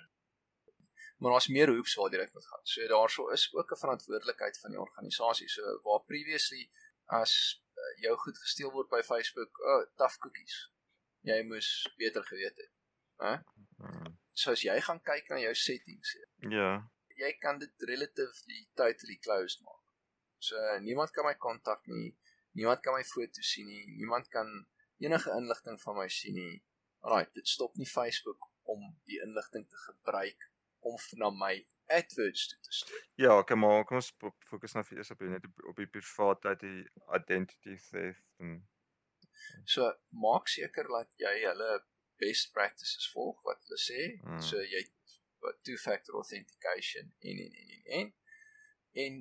Maar daar's meer hoops waar dit moet gaan. So daarso is ook 'n verantwoordelikheid van die organisasie. So waar previously as uh, jou goed gesteel word by Facebook, oh, tough cookies. Jy moes beter geweet het. Hè? Mm, So as jy gaan kyk na jou settings, ja jy kan dit relatively totally closed maak. So niemand kan my kontak nie, niemand kan my foto's sien nie, niemand kan enige inligting van my sien nie. Alraai, dit stop nie Facebook om die inligting te gebruik om na my AdWords toe te stuur. Ja, okay, maar kom ons fokus nou eers op net op, op die privaatheid, die identity theft en so maak seker dat jy hulle best practices volg wat hulle sê. Hmm. So jy wat two factor authentication en en en en en en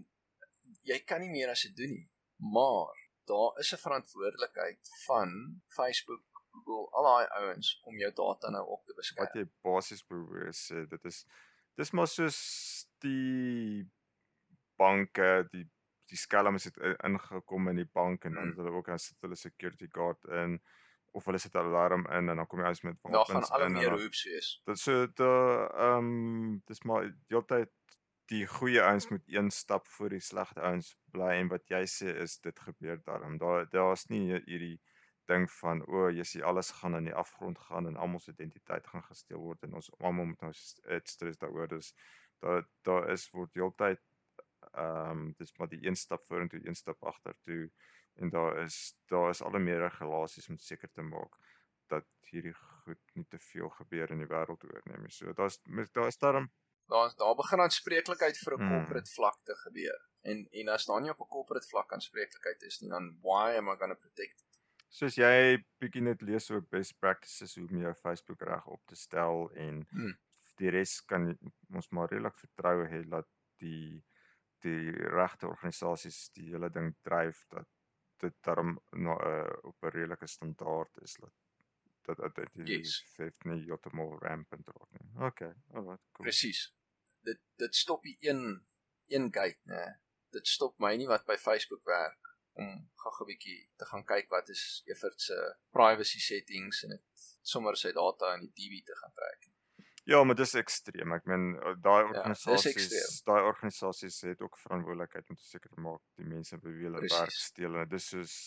jy kan nie meer as dit doen nie. Maar daar is 'n verantwoordelikheid van Facebook, Google, al daai ouens om jou data nou op te beskerm. Wat jy basies beweer sê, dit is dis maar soos die banke, die die skelms het ingekom in die bank en dan hmm. hulle ook dan sit hulle security guard in of hulle sit 'n alarm in en dan kom jy uit met wapens. Daar gaan al meer hoops wees. Dit so die ehm um, dis maar heeltyd die goeie ouens moet een stap voor die slegte ouens bly en wat jy sê is dit gebeur daarom. Daar daar's nie hierdie ding van o, oh, jy sien alles gaan in die afgrond gaan en almal se identiteit gaan gesteel word en ons almal moet nou stres daaroor. Dus daar daar is word heeltyd ehm um, dis maar die een stap vorentoe, een stap agtertoe en daar is daar is al meer regulasies om seker te maak dat hierdie goed nie te veel gebeur in die wêreld oorneem nie. So daar's daar is daarom daar daar begin aanspreeklikheid vir 'n mm. corporate vlak te gebeur. En en as daar nie op 'n corporate vlak aanspreeklikheid is nie, dan why am I going to protect? Soos jy bietjie net lees oor best practices hoe om jou Facebook reg op te stel en mm. die res kan ons maar redelik vertrou hê dat die die regte organisasies die hele ding dryf dat dit daarom na 'n uh, op 'n redelike standaard is dat dat dat dit yes. nie heeltemal rampant word nie. Okay, alright, cool. Presies dit dit stop die een een gate nê. Dit stop my nie wat by Facebook werk om gou-gou 'n bietjie te gaan kyk wat is Evert se privacy settings en dit sommer sy data in die DB te gaan trek. Ja, maar dis ekstreem. Ek meen eh, daai organisasies, ja, daai organisasies het ook verantwoordelikheid om te seker te maak die mense by wie hulle werk steel en dis soos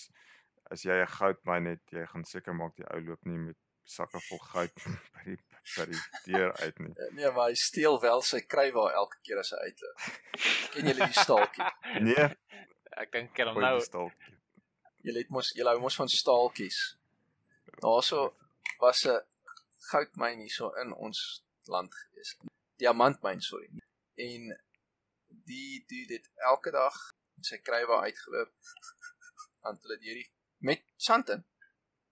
as jy 'n goudmyn het, jy gaan seker maak die ou loop nie met sakke vol goud by die by die deur uit nie. Eh, nee, maar hy steel wel sy krywaar elke keer as hy uitloop. Ken julle die staaltjie? Nee. Ek dink hom nou. Julle het mos julle hou mos van staaltjies. Daarso was 'n goudmyn hierso in ons land gewees. Diamantmyn, sorry. En die doen dit elke dag sy krywaar uitgeloop aan hulle hierdie met sand in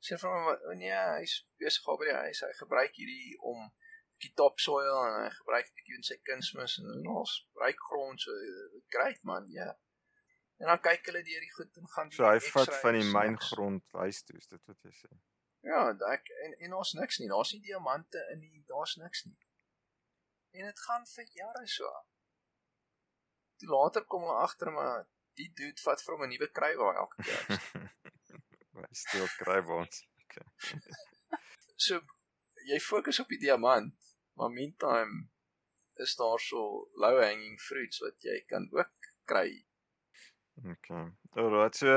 sê vir hom nee, hy's besig op by die huis. Hy gebruik hierdie om die topsoil en hy gebruik bietjie in sy kunsmis en ons gebruik grond so great man, ja. Yeah. En dan kyk hulle deur die goed en gaan So hy vat van die myngrond huis toe, is dit wat jy sê? Ja, ek en en ons niks nie. Daar's nie diamante in die daar's niks nie. En dit gaan vir jare so. Toe later kom hulle agter maar die dude vat vir hom 'n nuwe krywaar elke keer. Hy steel kry ons. Okay. so jy fokus op die diamant, maar meantime is daar so low hanging fruits wat jy kan ook kry. Okay. Alright, so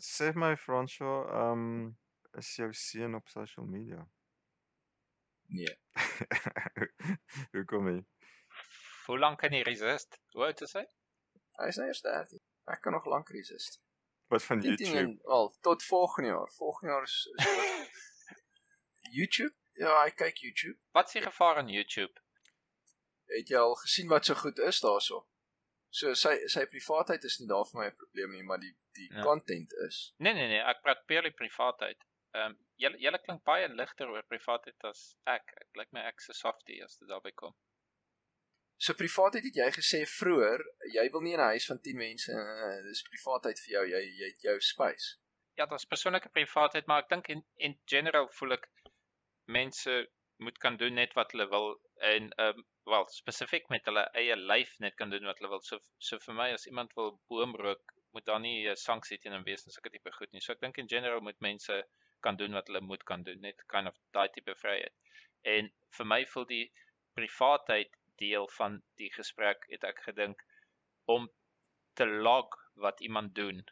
sê my François, ehm um, is jou seun op social media? Nee. Hoe kom hy? Hoe lank kan hy resist? Hoe oud is hy? Hy is nou eers 30. Ek kan nog lank resist. Wat van YouTube? Al tot volgende jaar. Volgende jaar is, is YouTube. Ja, ek kyk YouTube. Wat is die gevaar aan YouTube? Het jy al gesien wat so goed is daarso? So sy sy privaatheid is nie daar vir my 'n probleem nie, maar die die ja. content is. Nee nee nee, ek praat puurlik privaatheid. Ehm um, julle julle klink baie ligter oor privaatheid as ek. Ek lyk my ek se softie as dit daarby kom. So privaatheid het jy gesê vroeër, jy wil nie in 'n huis van 10 mense, uh, dis privaatheid vir jou, jy jy het jou space. Ja, dit is persoonlike privaatheid, maar ek dink in in general voel ek mense moet kan doen net wat hulle wil en ehm um, wel spesifiek met hulle eie lyf net kan doen wat hulle wil. So so vir my as iemand wil boomrook, moet daar nie 'n sanksie teen hom wees en sulke tipe goed nie. So ek dink in general moet mense kan doen wat hulle moet kan doen, net kind of daai tipe vryheid. En vir my voel die privaatheid deel van die gesprek het ek gedink om te log wat iemand doen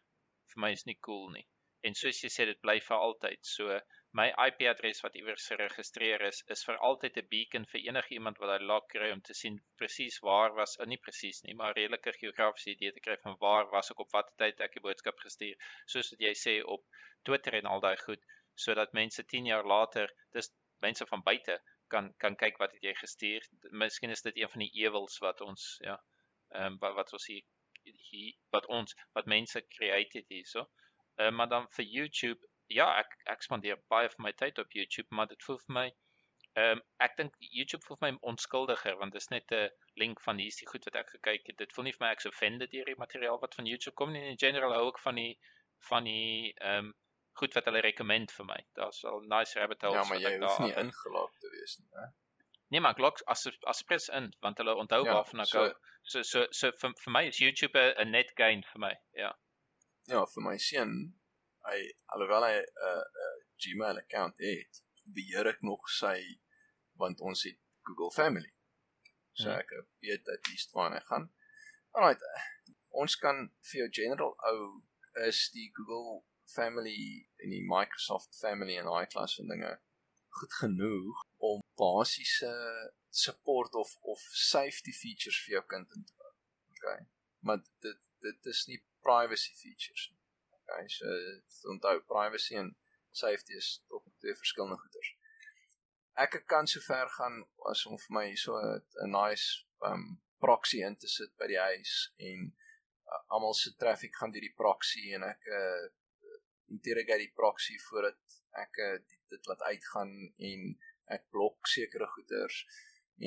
vir my is nie cool nie. En soos jy sê dit bly vir altyd. So my IP-adres wat iewers geregistreer is, is vir altyd 'n beacon vir enige iemand wat daai log kry om te sien presies waar was, oh, nie presies nie, maar redelike geografiese idee te kry van waar was ek op watter tyd ek die boodskap gestuur. Soos wat jy sê op Twitter en al daai goed, sodat mense 10 jaar later, dis mense van buite kan kan kyk wat het jy gestuur. Miskien is dit een van die ewels wat ons ja, ehm um, wat, wat ons hier, hier wat ons wat mense create het hierso. Ehm uh, maar dan vir YouTube, ja, ek ek spandeer baie van my tyd op YouTube, maar dit voel vir my Ehm um, ek dink YouTube voel vir my onskuldiger want dit is net 'n link van hier's die goed wat ek gekyk het. Dit voel nie vir my ek's offended deur die materiaal wat van YouTube kom nie. In general hou ek van die van die ehm um, goed wat hulle recommend vir my. Daar's al nice rabbit holes. Ja, maar jy hoef nie ingelaak te wees nie, hè. Nee, maar ek lok as as pres in want hulle onthou ja, waarvan ek hou. So so so vir vir my is YouTube 'n net gain vir my. Ja. Ja, vir my seun, hy alhoewel hy 'n uh, 'n uh, Gmail account het, beheer ek nog sy want ons het Google Family. So ja. ek weet dat dis waar hy gaan. Alright. Ons kan vir jou general ou is die Google Family en die Microsoft Family en daai klas van dinge goed genoeg om basiese support of of safety features vir jou kind in te bou. Okay. Maar dit dit is nie privacy features nie. Okay. So onthou privacy en safety is op twee verskillende goeders ek kan so ver gaan as om vir my so 'n nice um proxy in te sit by die huis en uh, almal se traffic gaan deur die proxy en ek uh, interrogate die proxy voordat ek uh, dit, laat uitgaan en ek blok sekere goeders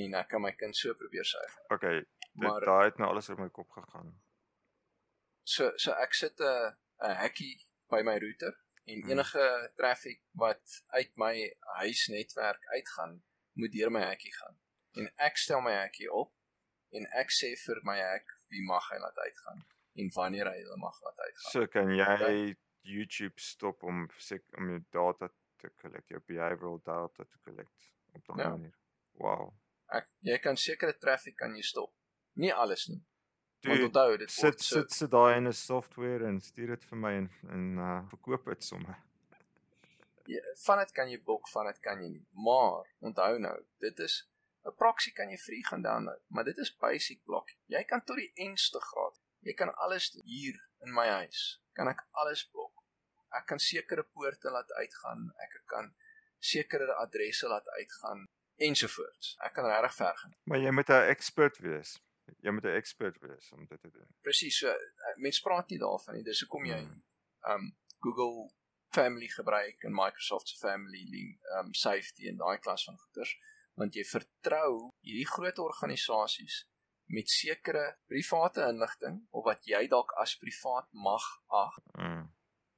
en ek kan my kind so probeer suig. Okay, daai het nou alles oor my kop gegaan. So so ek sit 'n 'n hekkie by my router en hmm. enige traffic wat uit my huisnetwerk uitgaan, moet deur my hekkie gaan. En ek stel my hekkie op en ek sê vir my hek wie mag hy laat uitgaan en wanneer hy hulle mag laat uitgaan. So kan jy okay. YouTube stop om om jou data te collect, jou behavioral data te collect op 'n ja. manier. Wow. Ek jy kan sekere traffic kan jy stop. Nie alles nie. Want onthou dit sit so, sit sit daai in 'n software en stuur dit vir my en en uh verkoop dit sommer. Ja, van dit kan jy blok, van dit kan jy nie. Maar onthou nou, dit is 'n proxy kan jy free gaan download, maar dit is basic blok. Jy kan tot die nste graad. Jy kan alles hier in my huis. Kan ek alles blok. Ek kan sekere poorte laat uitgaan. Ek kan sekere adresse laat uitgaan ensovoorts. Ek kan regtig ver gaan. Maar jy moet 'n expert wees jy moet 'n expert wees om dit te doen. Presies, so eh, mense praat nie daarvan nie. Dis hoekom jy um Google Family gebruik en Microsoft se Family link um safety en daai klas van goeders, want jy vertrou hierdie groot organisasies met sekere private inligting of wat jy dalk as privaat mag ag mm.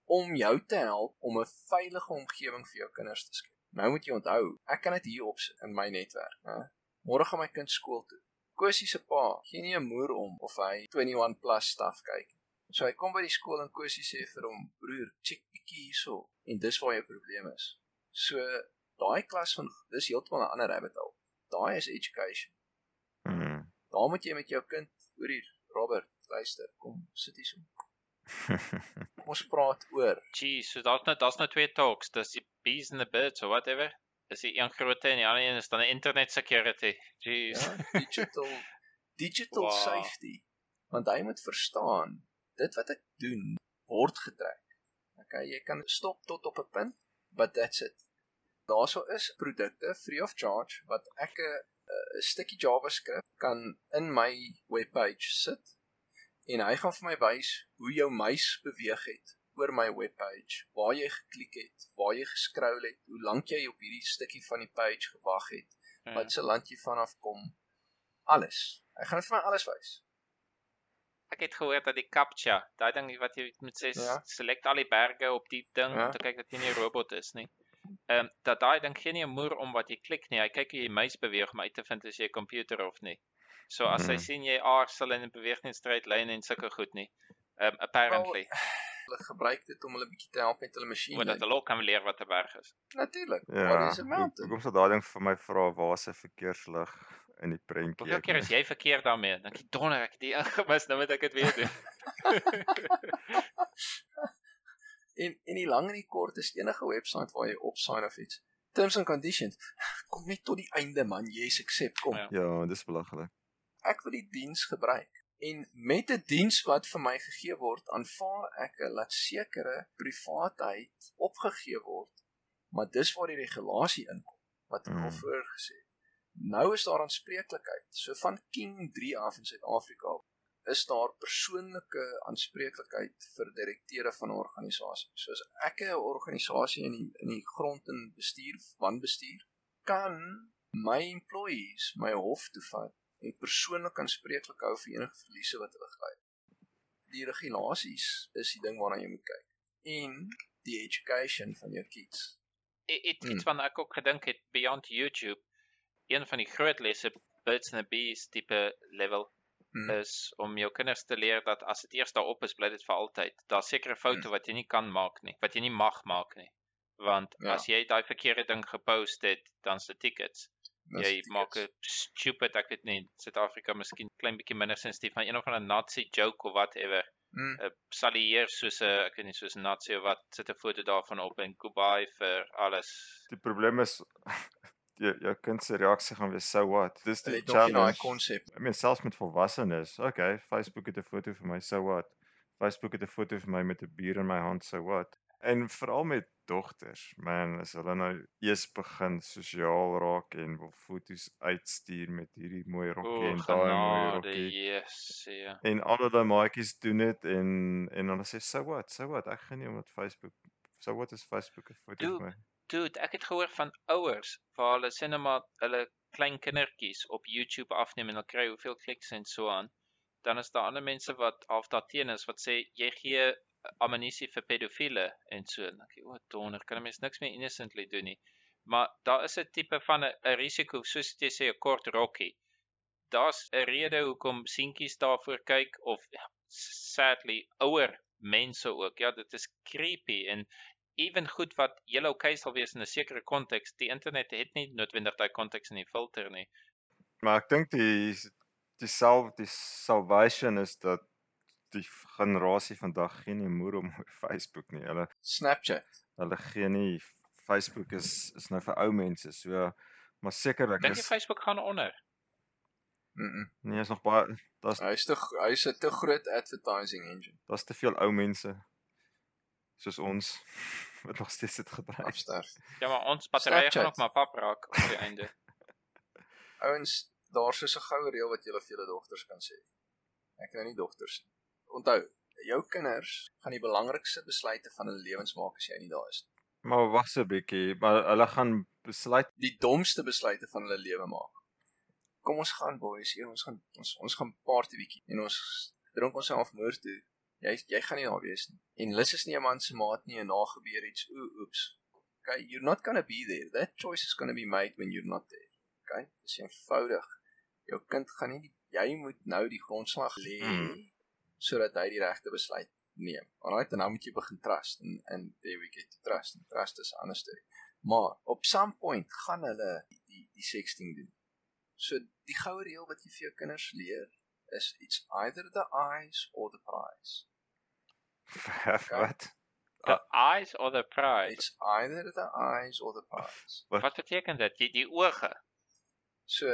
om jou te help om 'n veilige omgewing vir jou kinders te skep. Nou moet jy onthou, ek kan dit hier opsit in my netwerk, né? Môre gaan my kind skool toe. Kosie se pa gee nie 'n moer om of hy 21 plus stuff kyk. So hy kom by die skool en Kosie sê vir hom: "Broer, check bietjie hierso." En dis waar jou probleem is. So daai klas van dis heeltemal 'n ander rabbit hole. Daai is education. Mhm. Daar moet jy met jou kind, hoor hier, Robert, luister, kom sit hier so. Ons praat oor. Gee, so daar's net daar's net twee talks, dis die bees and the birds or whatever is die een groot en die ander een is dan internet security. Jeez. Ja, digital digital wow. safety. Want hy moet verstaan dit wat ek doen word getrek. Okay, jy kan stop tot op 'n punt, but that's it. Daarso is produkte free of charge wat ek 'n 'n stukkie JavaScript kan in my webpage sit en hy gaan vir my wys hoe jou muis beweeg het oor my webpage, waar jy geklik het, waar jy geskrol het, hoe lank jy op hierdie stukkie van die page gewag het, ja. wat se land jy vanaf kom, alles. Hy gaan vir my alles wys. Ek het gehoor dat die CAPTCHA, daai ding wat jy moet sê, ja. select al die berge op die ding ja. om te kyk dat jy nie 'n robot is nie. Ehm um, dat daai ding gee nie 'n moer om wat jy klik nie. Hy kyk hoe jy muis beweeg om uit te vind as jy 'n komputer of nie. So as hmm. hy sien jy aarzel en beweeg nie straight line en sulke goed nie. Ehm um, apparently. Well, hulle gebruik dit om hulle bietjie te help met hulle masjiene. Want dat hulle ook kan leer wat 'n berg is. Natuurlik. Ja, waar is 'n mountain? Hoekom sou daai ding vir my vra waar se verkeerslig in die prentjie? Hoeveel keer is jy verkeer daarmee? Dink jy donder ek die ingemis nou moet ek dit weet doen. en en die lang en die kort is enige webwerf waar jy op sign of iets. Terms and conditions. Kom net tot die einde man, jy's accept kom. Ja, ja dis belaglik. Ek wil die diens gebruik en met 'n diens wat vir my gegee word, aanvaar ek dat sekere privaatheid opgegee word Maar dis waar die regulasie inkom wat ek al Mm. vroeër gesê het. Nou is daar aanspreeklikheid. So van King 3 af in Suid-Afrika is daar persoonlike aanspreeklikheid vir direkteure van 'n organisasie. So as ek 'n organisasie in die in die grond en bestuur, wanbestuur, kan my employees my hof toe vat en persoonlik aanspreeklik hou vir enige verliese wat hulle gely het. Die regulasies is die ding waarna jy moet kyk. En die education van jou kids. I- Iets Mm. iets wat ek ook gedink het beyond YouTube, een van die groot lesse Birds and the Bees tipe level Mm. is om jou kinders te leer dat as dit eers daarop is, bly dit vir altyd. Daar's sekere foute wat jy nie kan maak nie, wat jy nie mag maak nie. Want Ja. as jy daai verkeerde ding gepost het, dan's dit tickets. Dis jy maak. 'n stupid, ek weet nie, Suid-Afrika miskien klein bietjie minder sensitief van een of ander Nazi joke of whatever. Mm. 'n Salieer soos 'n ek weet nie soos Nazi of wat sit 'n foto daarvan op en goodbye vir alles. Die probleem is jou jou kind se reaksie gaan wees so what. Dis die nie daai challenge. konsep. I mean selfs met volwassenes. Okay, Facebook het 'n foto vir my, so what. Facebook het 'n foto vir my met 'n bier in my hand, so what. En veral met dogters, man, as hulle nou eers begin sosiaal raak en wil foto's uitstuur met hierdie mooi rokkie O, en daai mooi rokkie. yes, ja. En al hulle maatjies doen dit en en hulle sê so what, so what. Ek gaan nie omdat Facebook so what is Facebook 'n foto vir my. Dude, ek het gehoor van ouers waar hulle sê net maar hulle klein kindertjies op YouTube afneem en hulle kry hoeveel kliks en so aan. Dan is daar ander mense wat half daarteen is wat sê jy gee ammunisie vir pedofiele en so. En ek o, donder, kan 'n mens niks meer innocently doen nie. Maar daar is 'n tipe van 'n risiko soos jy sê 'n kort rokkie. Daar's 'n rede hoekom seentjies daarvoor kyk of ja, sadly ouer mense ook. Ja, dit is creepy en ewen goed wat julle okay sal wees in 'n sekere konteks. Die internet het nie noodwendig daai konteks en die filter nie. Maar ek dink die die sal die salvation is dat die generasie vandag geen nie moer om Facebook nie. Hulle Snapchat. hulle gee nie Facebook is is nou vir ou mense. So maar sekerlik Dink jy is Facebook gaan onder? Mm. -mm. nee, is nog baie daar's Hy's te hy's 'n te groot advertising engine. daar's te veel ou mense soos ons wat nog steeds dit gebruik. Afsterf. Ja, maar ons batterye gaan ook maar pap raak op die einde. Ouens, daar's so 'n goue reël wat julle vir julle dogters kan sê. Ek nou nie dogters nie. Onthou, jou kinders gaan die belangrikste besluite van hulle lewens maak as jy nie daar is nie. Maar wag 'n bietjie, maar hulle gaan besluit Die domste besluite van hulle lewe maak. Kom ons gaan boys, hier ons gaan ons ons gaan party bietjie en ons drink ons self moer toe. Jy jy gaan nie daar wees nie. En Lis is nie 'n man se maat nie en na gebeur iets. Oe, oeps. Okay, you're not going to be there. That choice is going to be made when you're not there. Okay? Dis eenvoudig. Jou kind gaan nie die, jy moet nou die grondslag lê Mm. Sodat hy die regte besluit neem. Alright, en nou moet jy begin trust en en there we get to trust. And trust is 'n ander storie. Maar op some point gaan hulle die die, die sexting doen. So die goue reël wat jy vir jou kinders leer is it's either the eyes or the prize. wat? The eyes or the prize? It's either the eyes or the prize. Wat beteken dit? Die die oë. So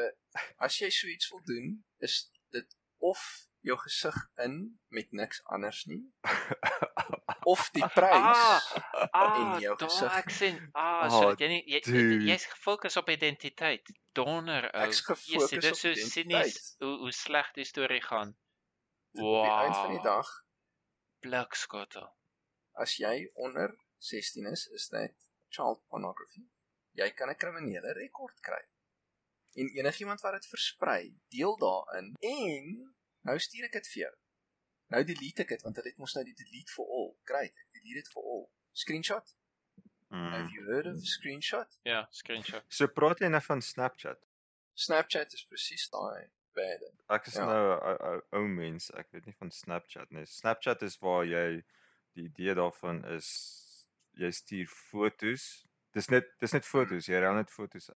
as jy so iets wil doen, is dit of jou gesig in met niks anders nie of die prys Ah, in jou gesig. ek sien. Ah, Oh, so dat jy nie jy, jy jy's gefokus op identiteit. Donder ou. Ek's gefokus dit is op so identiteit. sinies hoe hoe sleg die storie gaan. Wow. Op die eind van die dag, Blikskottel. as jy onder 16 is, is dit child pornography. Jy kan 'n kriminele rekord kry. En enigiemand wat dit versprei, deel daarin en nou stuur ek dit vir jou. Nou delete ek dit want dit het mos nou die delete for all. Great, ek delete dit for all. Screenshot. Have Mm. you heard of screenshot? Ja, screenshot. So praat jy nou van Snapchat. Snapchat is presies daai bad. Ek is Ja. nou 'n ou- mens, ek weet nie van Snapchat nie. Snapchat is waar jy die idee daarvan is jy stuur fotos. Dis net dis net fotos, jy rol net fotos.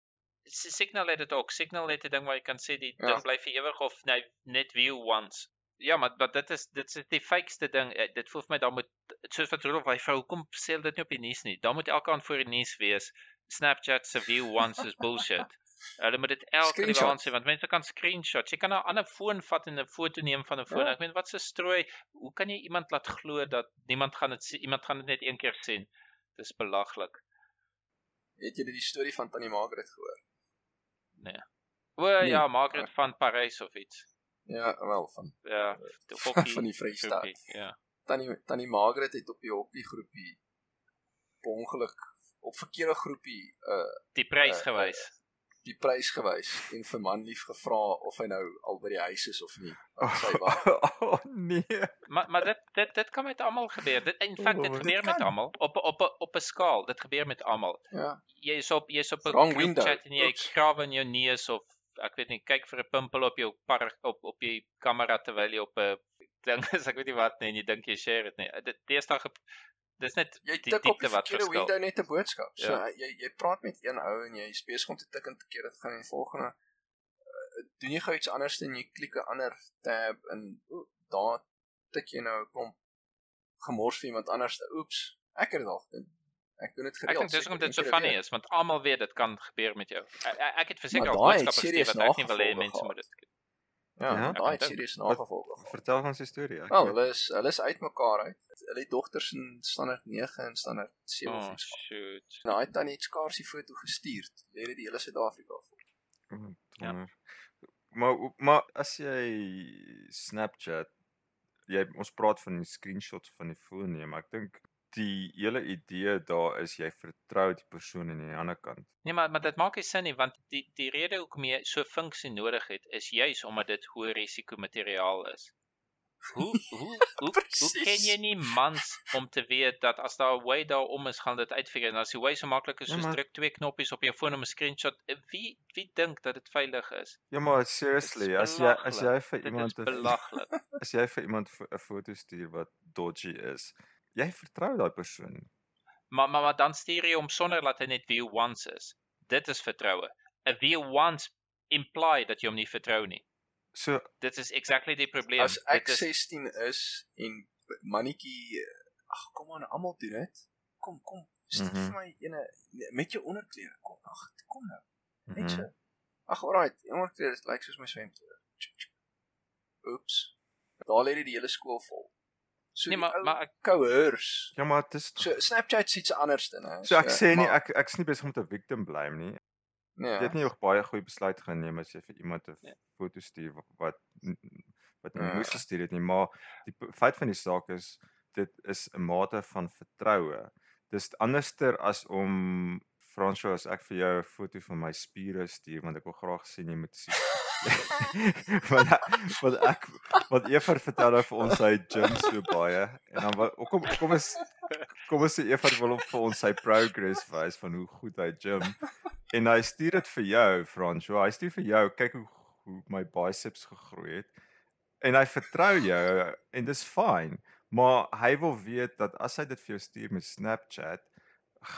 S- Signal het dit ook. Signal het 'n ding waar jy kan sê die Ja. ding bly vir ewig of nee, net view once. Ja, maar maar dit is dit is die fakeste ding. Eh, Dit voel vir my daar moet soos wat Rudolf hy vrou, hoekom sê hulle dit nie op die nuus nie? Daar moet elke aand voor die nuus wees. Snapchat se view once is bullshit. Hulle moet dit elke keer aan sê want mense kan screenshots. Jy kan 'n ander foon vat en 'n foto neem van 'n foon. Ja. Ek meen wat se strooi, hoe kan jy iemand laat glo dat niemand gaan dit iemand gaan dit net een keer sien? Dis belaglik. Het jy die storie van Tannie Margaret gehoor? O Nee, ja, Margaret van Parys of iets. Ja, wel van Ja, die hokkie. van die Vrystaat. Ja. Tannie Tannie Margaret het op die hokkie groepie per ongeluk op verkeerde groepie uh Die prys Uh, gewys. Die prys gewys en vir manlief gevra of hy nou al by die huis is of nie. Oh, Sy wag. oh nee. Maar maar dit dit dit kan met almal gebeur. Dit in feite dit dit gebeur met almal op op op op 'n skaal. Dit gebeur met almal. Ja. Jy is op jy's op 'n group chat en jy krawe in jou neus of ek weet nie, kyk vir 'n pimpel op jou park op op jou kamera terwyl jy op 'n ding is, ek weet nie wat nie en jy dink jy share dit nie. Dit deesdae dis net Jy die tik op die diepte wat verkeerde window net 'n boodskap. So Ja. jy jy praat met een ou en jy is besig om te tik en te keer dit gaan in die volgende uh, doen jy gou iets anders en jy klik 'n ander tab en o, daar tik jy nou 'n klomp gemors vir iemand anders. Oeps, ek het dit al gedoen. Ek doen dit Ek gereeld. dink dis hoekom dit so funny is want almal weet dit kan gebeur met jou. Ek, ek- ek het verseker al boodskappe gestuur wat ek nie wil hê mense moet dit Ja, Ja? daai het dink- serieus nagevolge gehad. Vertel ons die storie. Ek Wel, weet- hulle is hulle is uitmekaar uit. Hulle het dogters in standaard 9 en standaard 7 of Oh iets. shoot. Nou, hy het dan net skaars die foto gestuur. Lê dit die hele Suid-Afrika voor. Oh, Ja. Maar maar as jy Snapchat jy ons praat van die screenshots van die foon neem, maar ek dink die hele idee daar is jy vertrou die persoon aan die ander kant. Nee, maar maar dit maak nie sin nie want die die rede hoekom jy so funksie nodig het is juis omdat dit hoë risiko materiaal is. Hoe hoe hoe, hoe ken jy nie mans om te weet dat as daar 'n way daarom is, gaan dit uitfigure en as die way so maklik is Ja, soos maar- druk twee knoppies op jou foon om 'n screenshot, wie wie dink dat dit veilig is? Ja maar seriously, as jy as jy vir Dit iemand is 'n belaglik. as jy vir iemand 'n foto stuur wat dodgy is, jy vertrou daai persoon. nie. Maar maar maar dan stuur jy hom sonder dat hy net view once is. Dit is vertroue. 'n View once imply dat jy hom nie vertrou nie. So Dit is exactly die probleem. As ek dit is 16 is en mannetjie ag kom aan almal doen dit. Kom kom stuur Mhm. vir my ene met jou onderklere. Kom ag kom nou. Net mhm. so. Ag alright, die onderklere lyk soos my swemklere. Oeps. Daar lê dit die hele skool vol. So Nee, maar ou maar ek kouers. ja maar dit is So Snapchat is iets anders dan hè. So ek sê nie maar- ek ek's nie besig om te victim blame nie. nee. Jy het nie ook baie goeie besluit geneem as jy vir iemand 'n Ja. foto stuur wa- wat wat jy Ja. moes gestuur het nie, maar die feit van die saak is dit is 'n mate van vertroue. Dis anderster as om Fransjo as ek vir jou 'n foto van my spiere stuur want ek wil graag sien jy moet sien. want want ek want Evert vertel nou vir ons hy gym so baie en dan wat kom kom is kom ons sê Evert wil op vir ons sy progress wys van hoe goed hy gym? En hy stuur dit vir jou Fransjo hy stuur vir jou kyk hoe hoe my biceps gegroei het en hy vertrou jou en dis fyn maar hy wil weet dat as hy dit vir jou stuur met Snapchat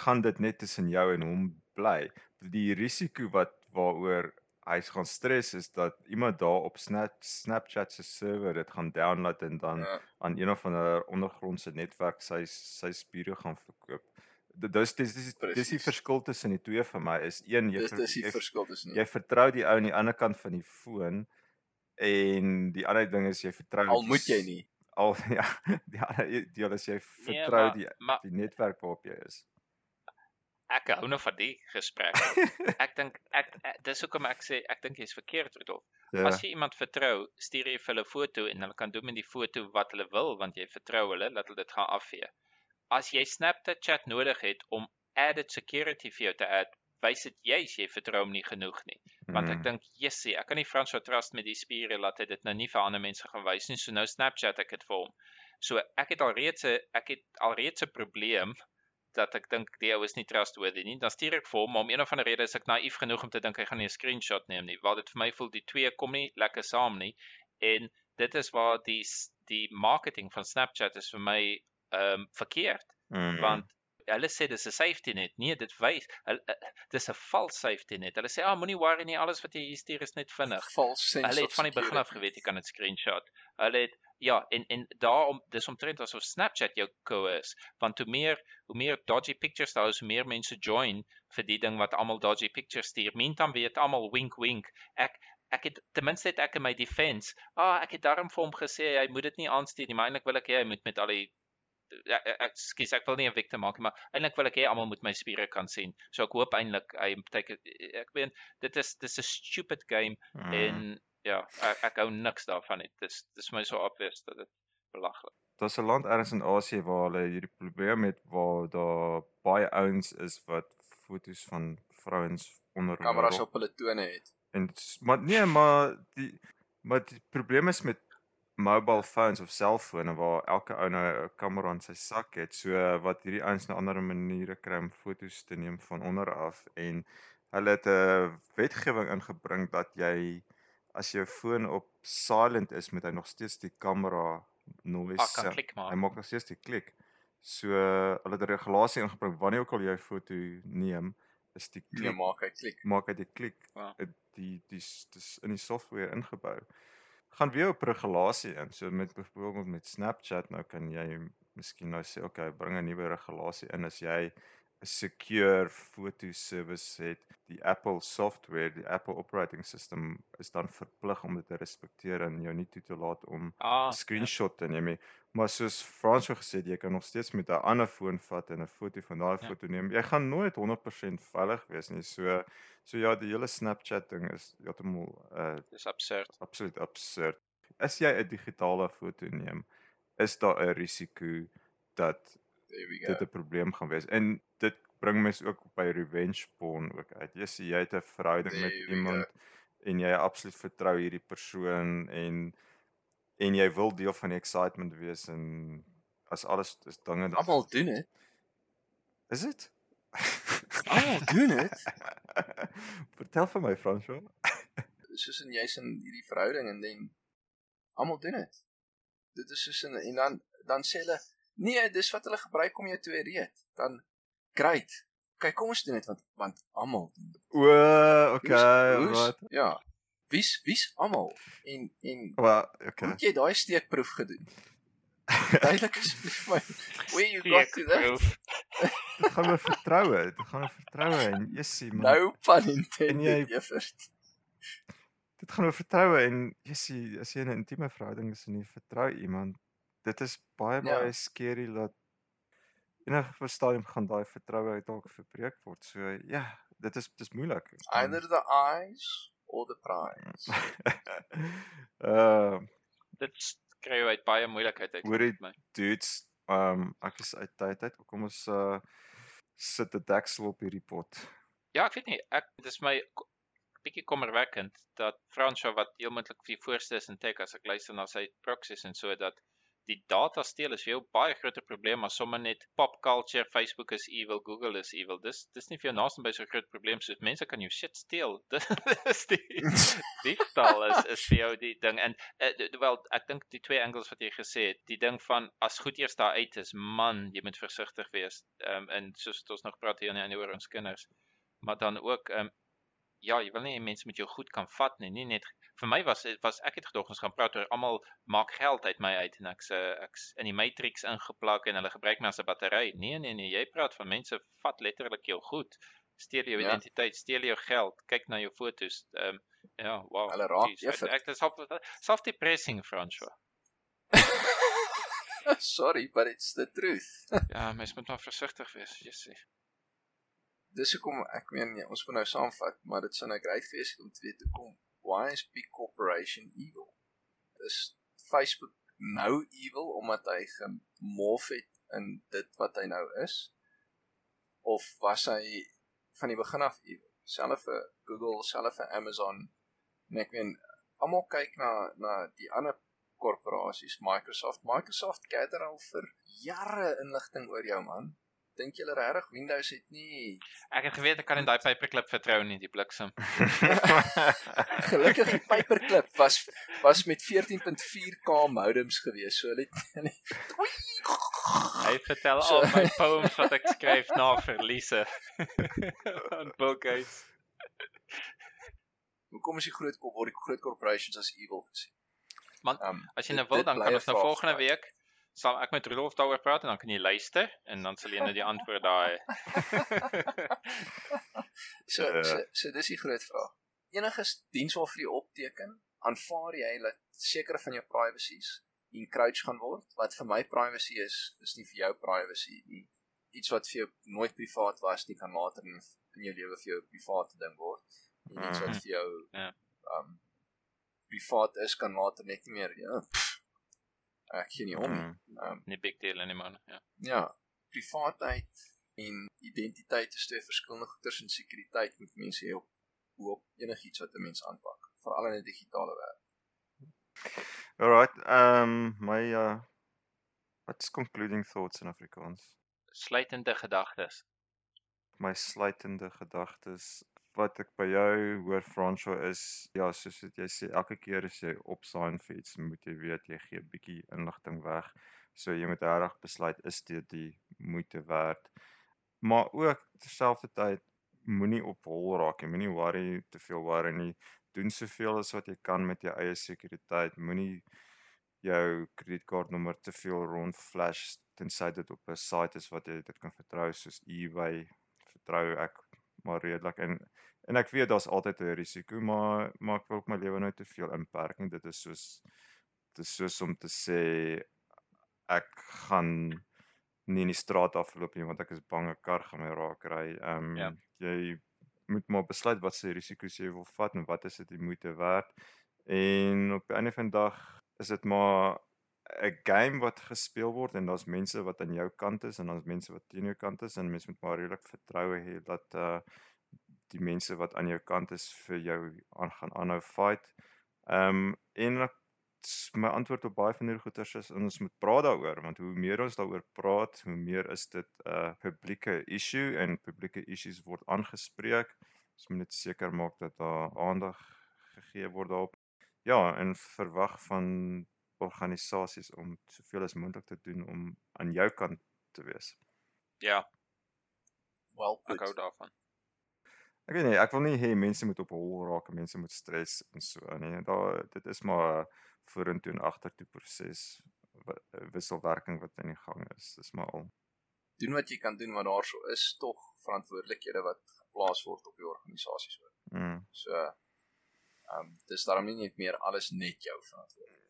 gaan dit net tussen jou en hom bly. Die risiko wat waaroor hy gaan stres is dat iemand daar op Snap, Snapchat se server dit gaan download en dan Ja. aan een of ander ondergrondse netwerk sy sy spiere gaan verkoop. Dit dis dis dis, dis die verskil tussen die twee vir my is een jy Dis dis die jy, verskil tussen jy vertrou die ou aan die ander kant van die foon en die ander ding is jy vertrou al die moet jy nie. al ja die ander deel is jy nee, vertrou maar, die maar die netwerk waarop jy is. Ek hou nog van die gesprek. ek dink ek, ek dis hoekom ek sê ek dink jy's verkeerd Rudolf. Ja. As jy iemand vertrou, stuur jy vir hulle foto en hulle kan doen met die foto wat hulle wil want jy vertrou hulle dat hulle dit gaan afvee. As jy Snapchat chat nodig het om added security vir jou te add, wys dit juis jy vertrou hom nie genoeg nie. Want ek Mm. dink, "Jessie, ek kan nie Frans so trust met die spiere laat hy dit nou nie vir ander mense gaan wys nie. So nou Snapchat ek dit vir hom. So ek het alreeds 'n ek het alreeds 'n probleem dat ek dink die ou is nie trustworthy nie. Dan stuur ek vir hom, maar om een of ander rede is ek naïef genoeg om te dink hy gaan nie 'n screenshot neem nie. Waar dit vir my voel die twee kom nie lekker saam nie. En dit is waar die die marketing van Snapchat is vir my ehm um, verkeerd Mm. want hulle sê dis 'n safety net. Nee, dit wys hulle uh, dis 'n vals safety net. Hulle sê, "Ah, moenie worry nie, alles wat jy hier stuur is net vinnig." False sense Hulle het van die begin af geweet jy kan dit screenshot. Hulle het ja, en en daarom dis omtrent asof Snapchat jou coerce, want hoe meer hoe meer dodgy pictures daar is, hoe meer mense join vir die ding wat almal dodgy pictures stuur. Meantime weet almal wink wink. Ek ek het ten minste het ek in my defense, ah, ek het daarom vir hom gesê hy moet dit nie aanstuur nie, maar eintlik wil ek hê hy moet met al die ja, ek skus ek wil nie 'n victim maak maar eintlik wil ek hê almal moet my spiere kan sien. So ek hoop eintlik hy beteken ek weet dit is dis 'n stupid game mm. en ja, ek, ek hou niks daarvan nie. Dis dis my so obvious dat dit belaglik. Daar's 'n land ergens in Asië waar hulle hierdie probleem het waar daar baie ouens is wat fotos van vrouens onder kameras op hulle tone het. En maar nee, maar die maar die probleem is met mobile phones of selfone waar elke ou nou 'n kamera in sy sak het. So wat hierdie ouens na ander maniere kry om fotos te neem van onder af en hulle het 'n wetgewing ingebring dat jy as jou foon op silent is, moet hy nog steeds die kamera noise ah, hy maak nog steeds die klik. So hulle het 'n regulasie ingebring wanneer ook al jy foto neem, is die klik nee, maak hy klik. Maak hy die klik. Ja. Die die dis in die software ingebou gaan weer op regulasie in. So met byvoorbeeld met Snapchat nou kan jy miskien nou sê okay, bring 'n nuwe regulasie in as jy secure foto service het. Die Apple software, die Apple operating system is dan verplig om dit te respekteer en jou nie toe te laat om 'n ah, ja. screenshot te neem nie. Maar soos Frans so gesê het, jy kan nog steeds met 'n ander foon vat en 'n foto van daai ja. foto neem. Jy gaan nooit 100% veilig wees nie. So So ja, die hele Snapchat ding is heeltemal uh dis absurd. Absoluut absurd. As jy 'n digitale foto neem, is daar 'n risiko dat dit 'n probleem gaan wees. En bring my ook by revenge porn ook uit. Jy sê jy het 'n verhouding There met iemand go. en jy absoluut vertrou hierdie persoon en en jy wil deel van die excitement wees en as alles is dinge almal doen dit. Is dit? Almal doen dit. Vertel vir my Fransjo. soos in jy's in hierdie verhouding en dan almal doen dit. Dit is soos in en dan dan sê hulle nee, dis wat hulle gebruik om jou te reed. Dan great. Kyk, kom ons doen dit want want almal doen dit. O, okay, wat? Ja. Wie's wie's almal? En en well, okay. Het jy daai steekproef gedoen? Duidelik is vir my. Where you got to that? Gaan oor vertroue. Dit gaan oor vertroue en Jessie man. Nou van intended effort. Dit gaan oor vertroue en Jessie, as jy 'n intieme verhouding is en jy vertrou iemand, dit is baie ja. baie skerry dat enige stadium gaan daai vertroue dalk verbreek word. So ja, dit is dis moeilik. Either the eyes or the prize. uh dit kry uit baie moeilikheid uit. Hoorie my. Dudes, um ek is uit tyd uit. Kom ons uh sit 'n deksel op hierdie pot. Ja, ek weet nie. Ek dis my bietjie kommerwekkend dat Fransjo wat heel moontlik vir voorste is in tech as ek luister na sy proxies en so dat die data steel is vir jou baie groter probleem as sommer net pop culture, Facebook is evil, Google is evil. Dis dis nie vir jou naaste by so groot probleem soos mense kan jou shit steel. Dis die diefstal is is vir jou die ding en uh, wel ek dink die twee angles wat jy gesê het, die ding van as goed eers daar uit is, man, jy moet versigtig wees. Ehm um, en soos ons nog praat hier aan die oor ons kinders. Maar dan ook ehm um, ja, jy wil nie mense met jou goed kan vat nie, nie net vir my was was ek het gedog ons gaan praat oor almal maak geld uit my uit en ek's ek's in die matrix ingeplak en hulle gebruik my as 'n battery. Nee nee nee, jy praat van mense vat letterlik jou goed. Steel jou ja. identiteit, steel jou geld, kyk na jou fotos. Ehm um, ja, wow. Hulle raak gees, ek dis half self depressing François. Sorry, but it's the truth. ja, mens moet maar versigtig wees, jy sê. Dis hoekom ek meen ja, ons moet nou saamvat, maar dit sou nou grait gewees het om te weet hoe kom why is big corporation evil? Is Facebook nou evil omdat hy gemorf het in dit wat hy nou is? Of was hy van die begin af evil? Selfs vir Google, selfs vir Amazon. En ek meen almal kyk na na die ander korporasies, Microsoft. Microsoft gather al vir jare inligting oor jou man dink julle regtig Windows het nie Ek het geweet ek kan in daai paperclip vertrou nie, die bliksem. Gelukkig die paperclip was was met 14.4K modems gewees, so hulle Hy vertel so, al my poems wat ek skryf na verliese aan Bill Gates. Hoe kom as jy groot kom word die groot corporations as evil gesien? Man, um, as jy nou wil dan kan ons nou volgende week sal ek met Rudolf daaroor praat en dan kan jy luister en dan sal jy net die antwoord daai. so, so so dis die groot vraag. Enige diens waarvoor jy opteken, aanvaar jy dat sekere van jou privacies encroach gaan word. Wat vir my privacy is, is nie vir jou privacy nie. Iets wat vir jou nooit privaat was, nie kan later in, in jou lewe vir jou 'n private ding word. En iets wat vir jou Ja. um privaat is kan later net nie meer ja. pff, Ek gee nie om nie. Mm. Um Nie big deal anymore. Ja. ja, privaatheid en identiteit is twee verskillende goeders en sekuriteit moet mense hê op op enigiets wat 'n mens aanpak, veral in 'n digitale wêreld. Alright, um my uh what's concluding thoughts in Afrikaans? Sluitende gedagtes. My sluitende gedagtes wat ek by jou hoor Fransjo is ja, soos wat jy sê, elke keer as jy opsign vir iets, moet jy weet jy gee 'n bietjie inligting weg. So jy moet regtig besluit is dit die moeite werd. Maar ook terselfdertyd moenie op hol raak nie. Moenie worry te veel worry nie. Doen soveel as wat jy kan met jou eie sekuriteit. Moenie jou kredietkaartnommer te veel rond flash tensy dit op 'n site is wat jy dit kan vertrou soos eBay. Vertrou ek maar redelik en en ek weet daar's altyd 'n risiko, maar maar ek wil ook my lewe nou te veel inperk nie. Dit is soos dit is soos om te sê ek gaan nie in die straat afloop nie want ek is bang 'n kar gaan my raak ry. Ehm Ja. jy moet maar besluit wat se risiko's jy wil vat en wat is dit die moeite werd. En op die einde van die dag is dit maar 'n game wat gespeel word en daar's mense wat aan jou kant is en daar's mense wat teen jou kant is en mens moet maar redelik vertroue hê dat uh die mense wat aan jou kant is vir jou aan gaan aanhou fight. Ehm um, en my antwoord op baie van hierdie goeters is ons moet praat daaroor want hoe meer ons daaroor praat, hoe meer is dit 'n uh, publieke issue en publieke issues word aangespreek. Ons moet net seker maak dat daar aandag gegee word daarop. Ja, en verwag van organisasies om soveel as moontlik te doen om aan jou kant te wees. Ja, Well ek hou daarvan. Ek weet nie, ek wil nie hê mense moet op hol raak en mense moet stres en so nie. Daar dit is maar 'n vorentoe en agtertoe proses wisselwerking wat aan die gang is. Dis maar al. Doen wat jy kan doen want daar so is tog verantwoordelikhede wat geplaas word op die organisasies ook. Mm. So ehm um, dis daarom nie net meer alles net jou verantwoordelikheid.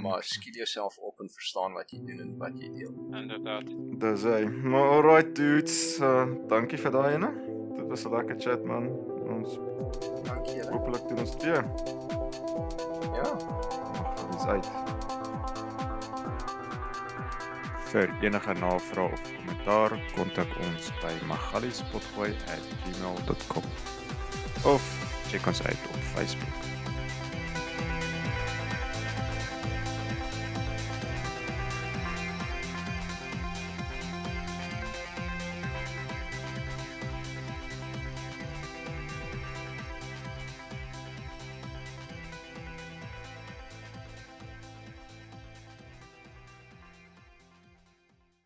Maar skiel jouself op en verstaan wat jy doen en wat jy deel. Inderdaad. Dis hy. Maar alright dudes, uh, dankie vir daai ene. Dit was 'n lekker chat man. Ons Dankie julle. hopelik doen ons weer. Ja. Ons uit. Vir enige navrae of kommentaar, kontak ons by magaliespotgooi@gmail.com of check ons uit op Facebook.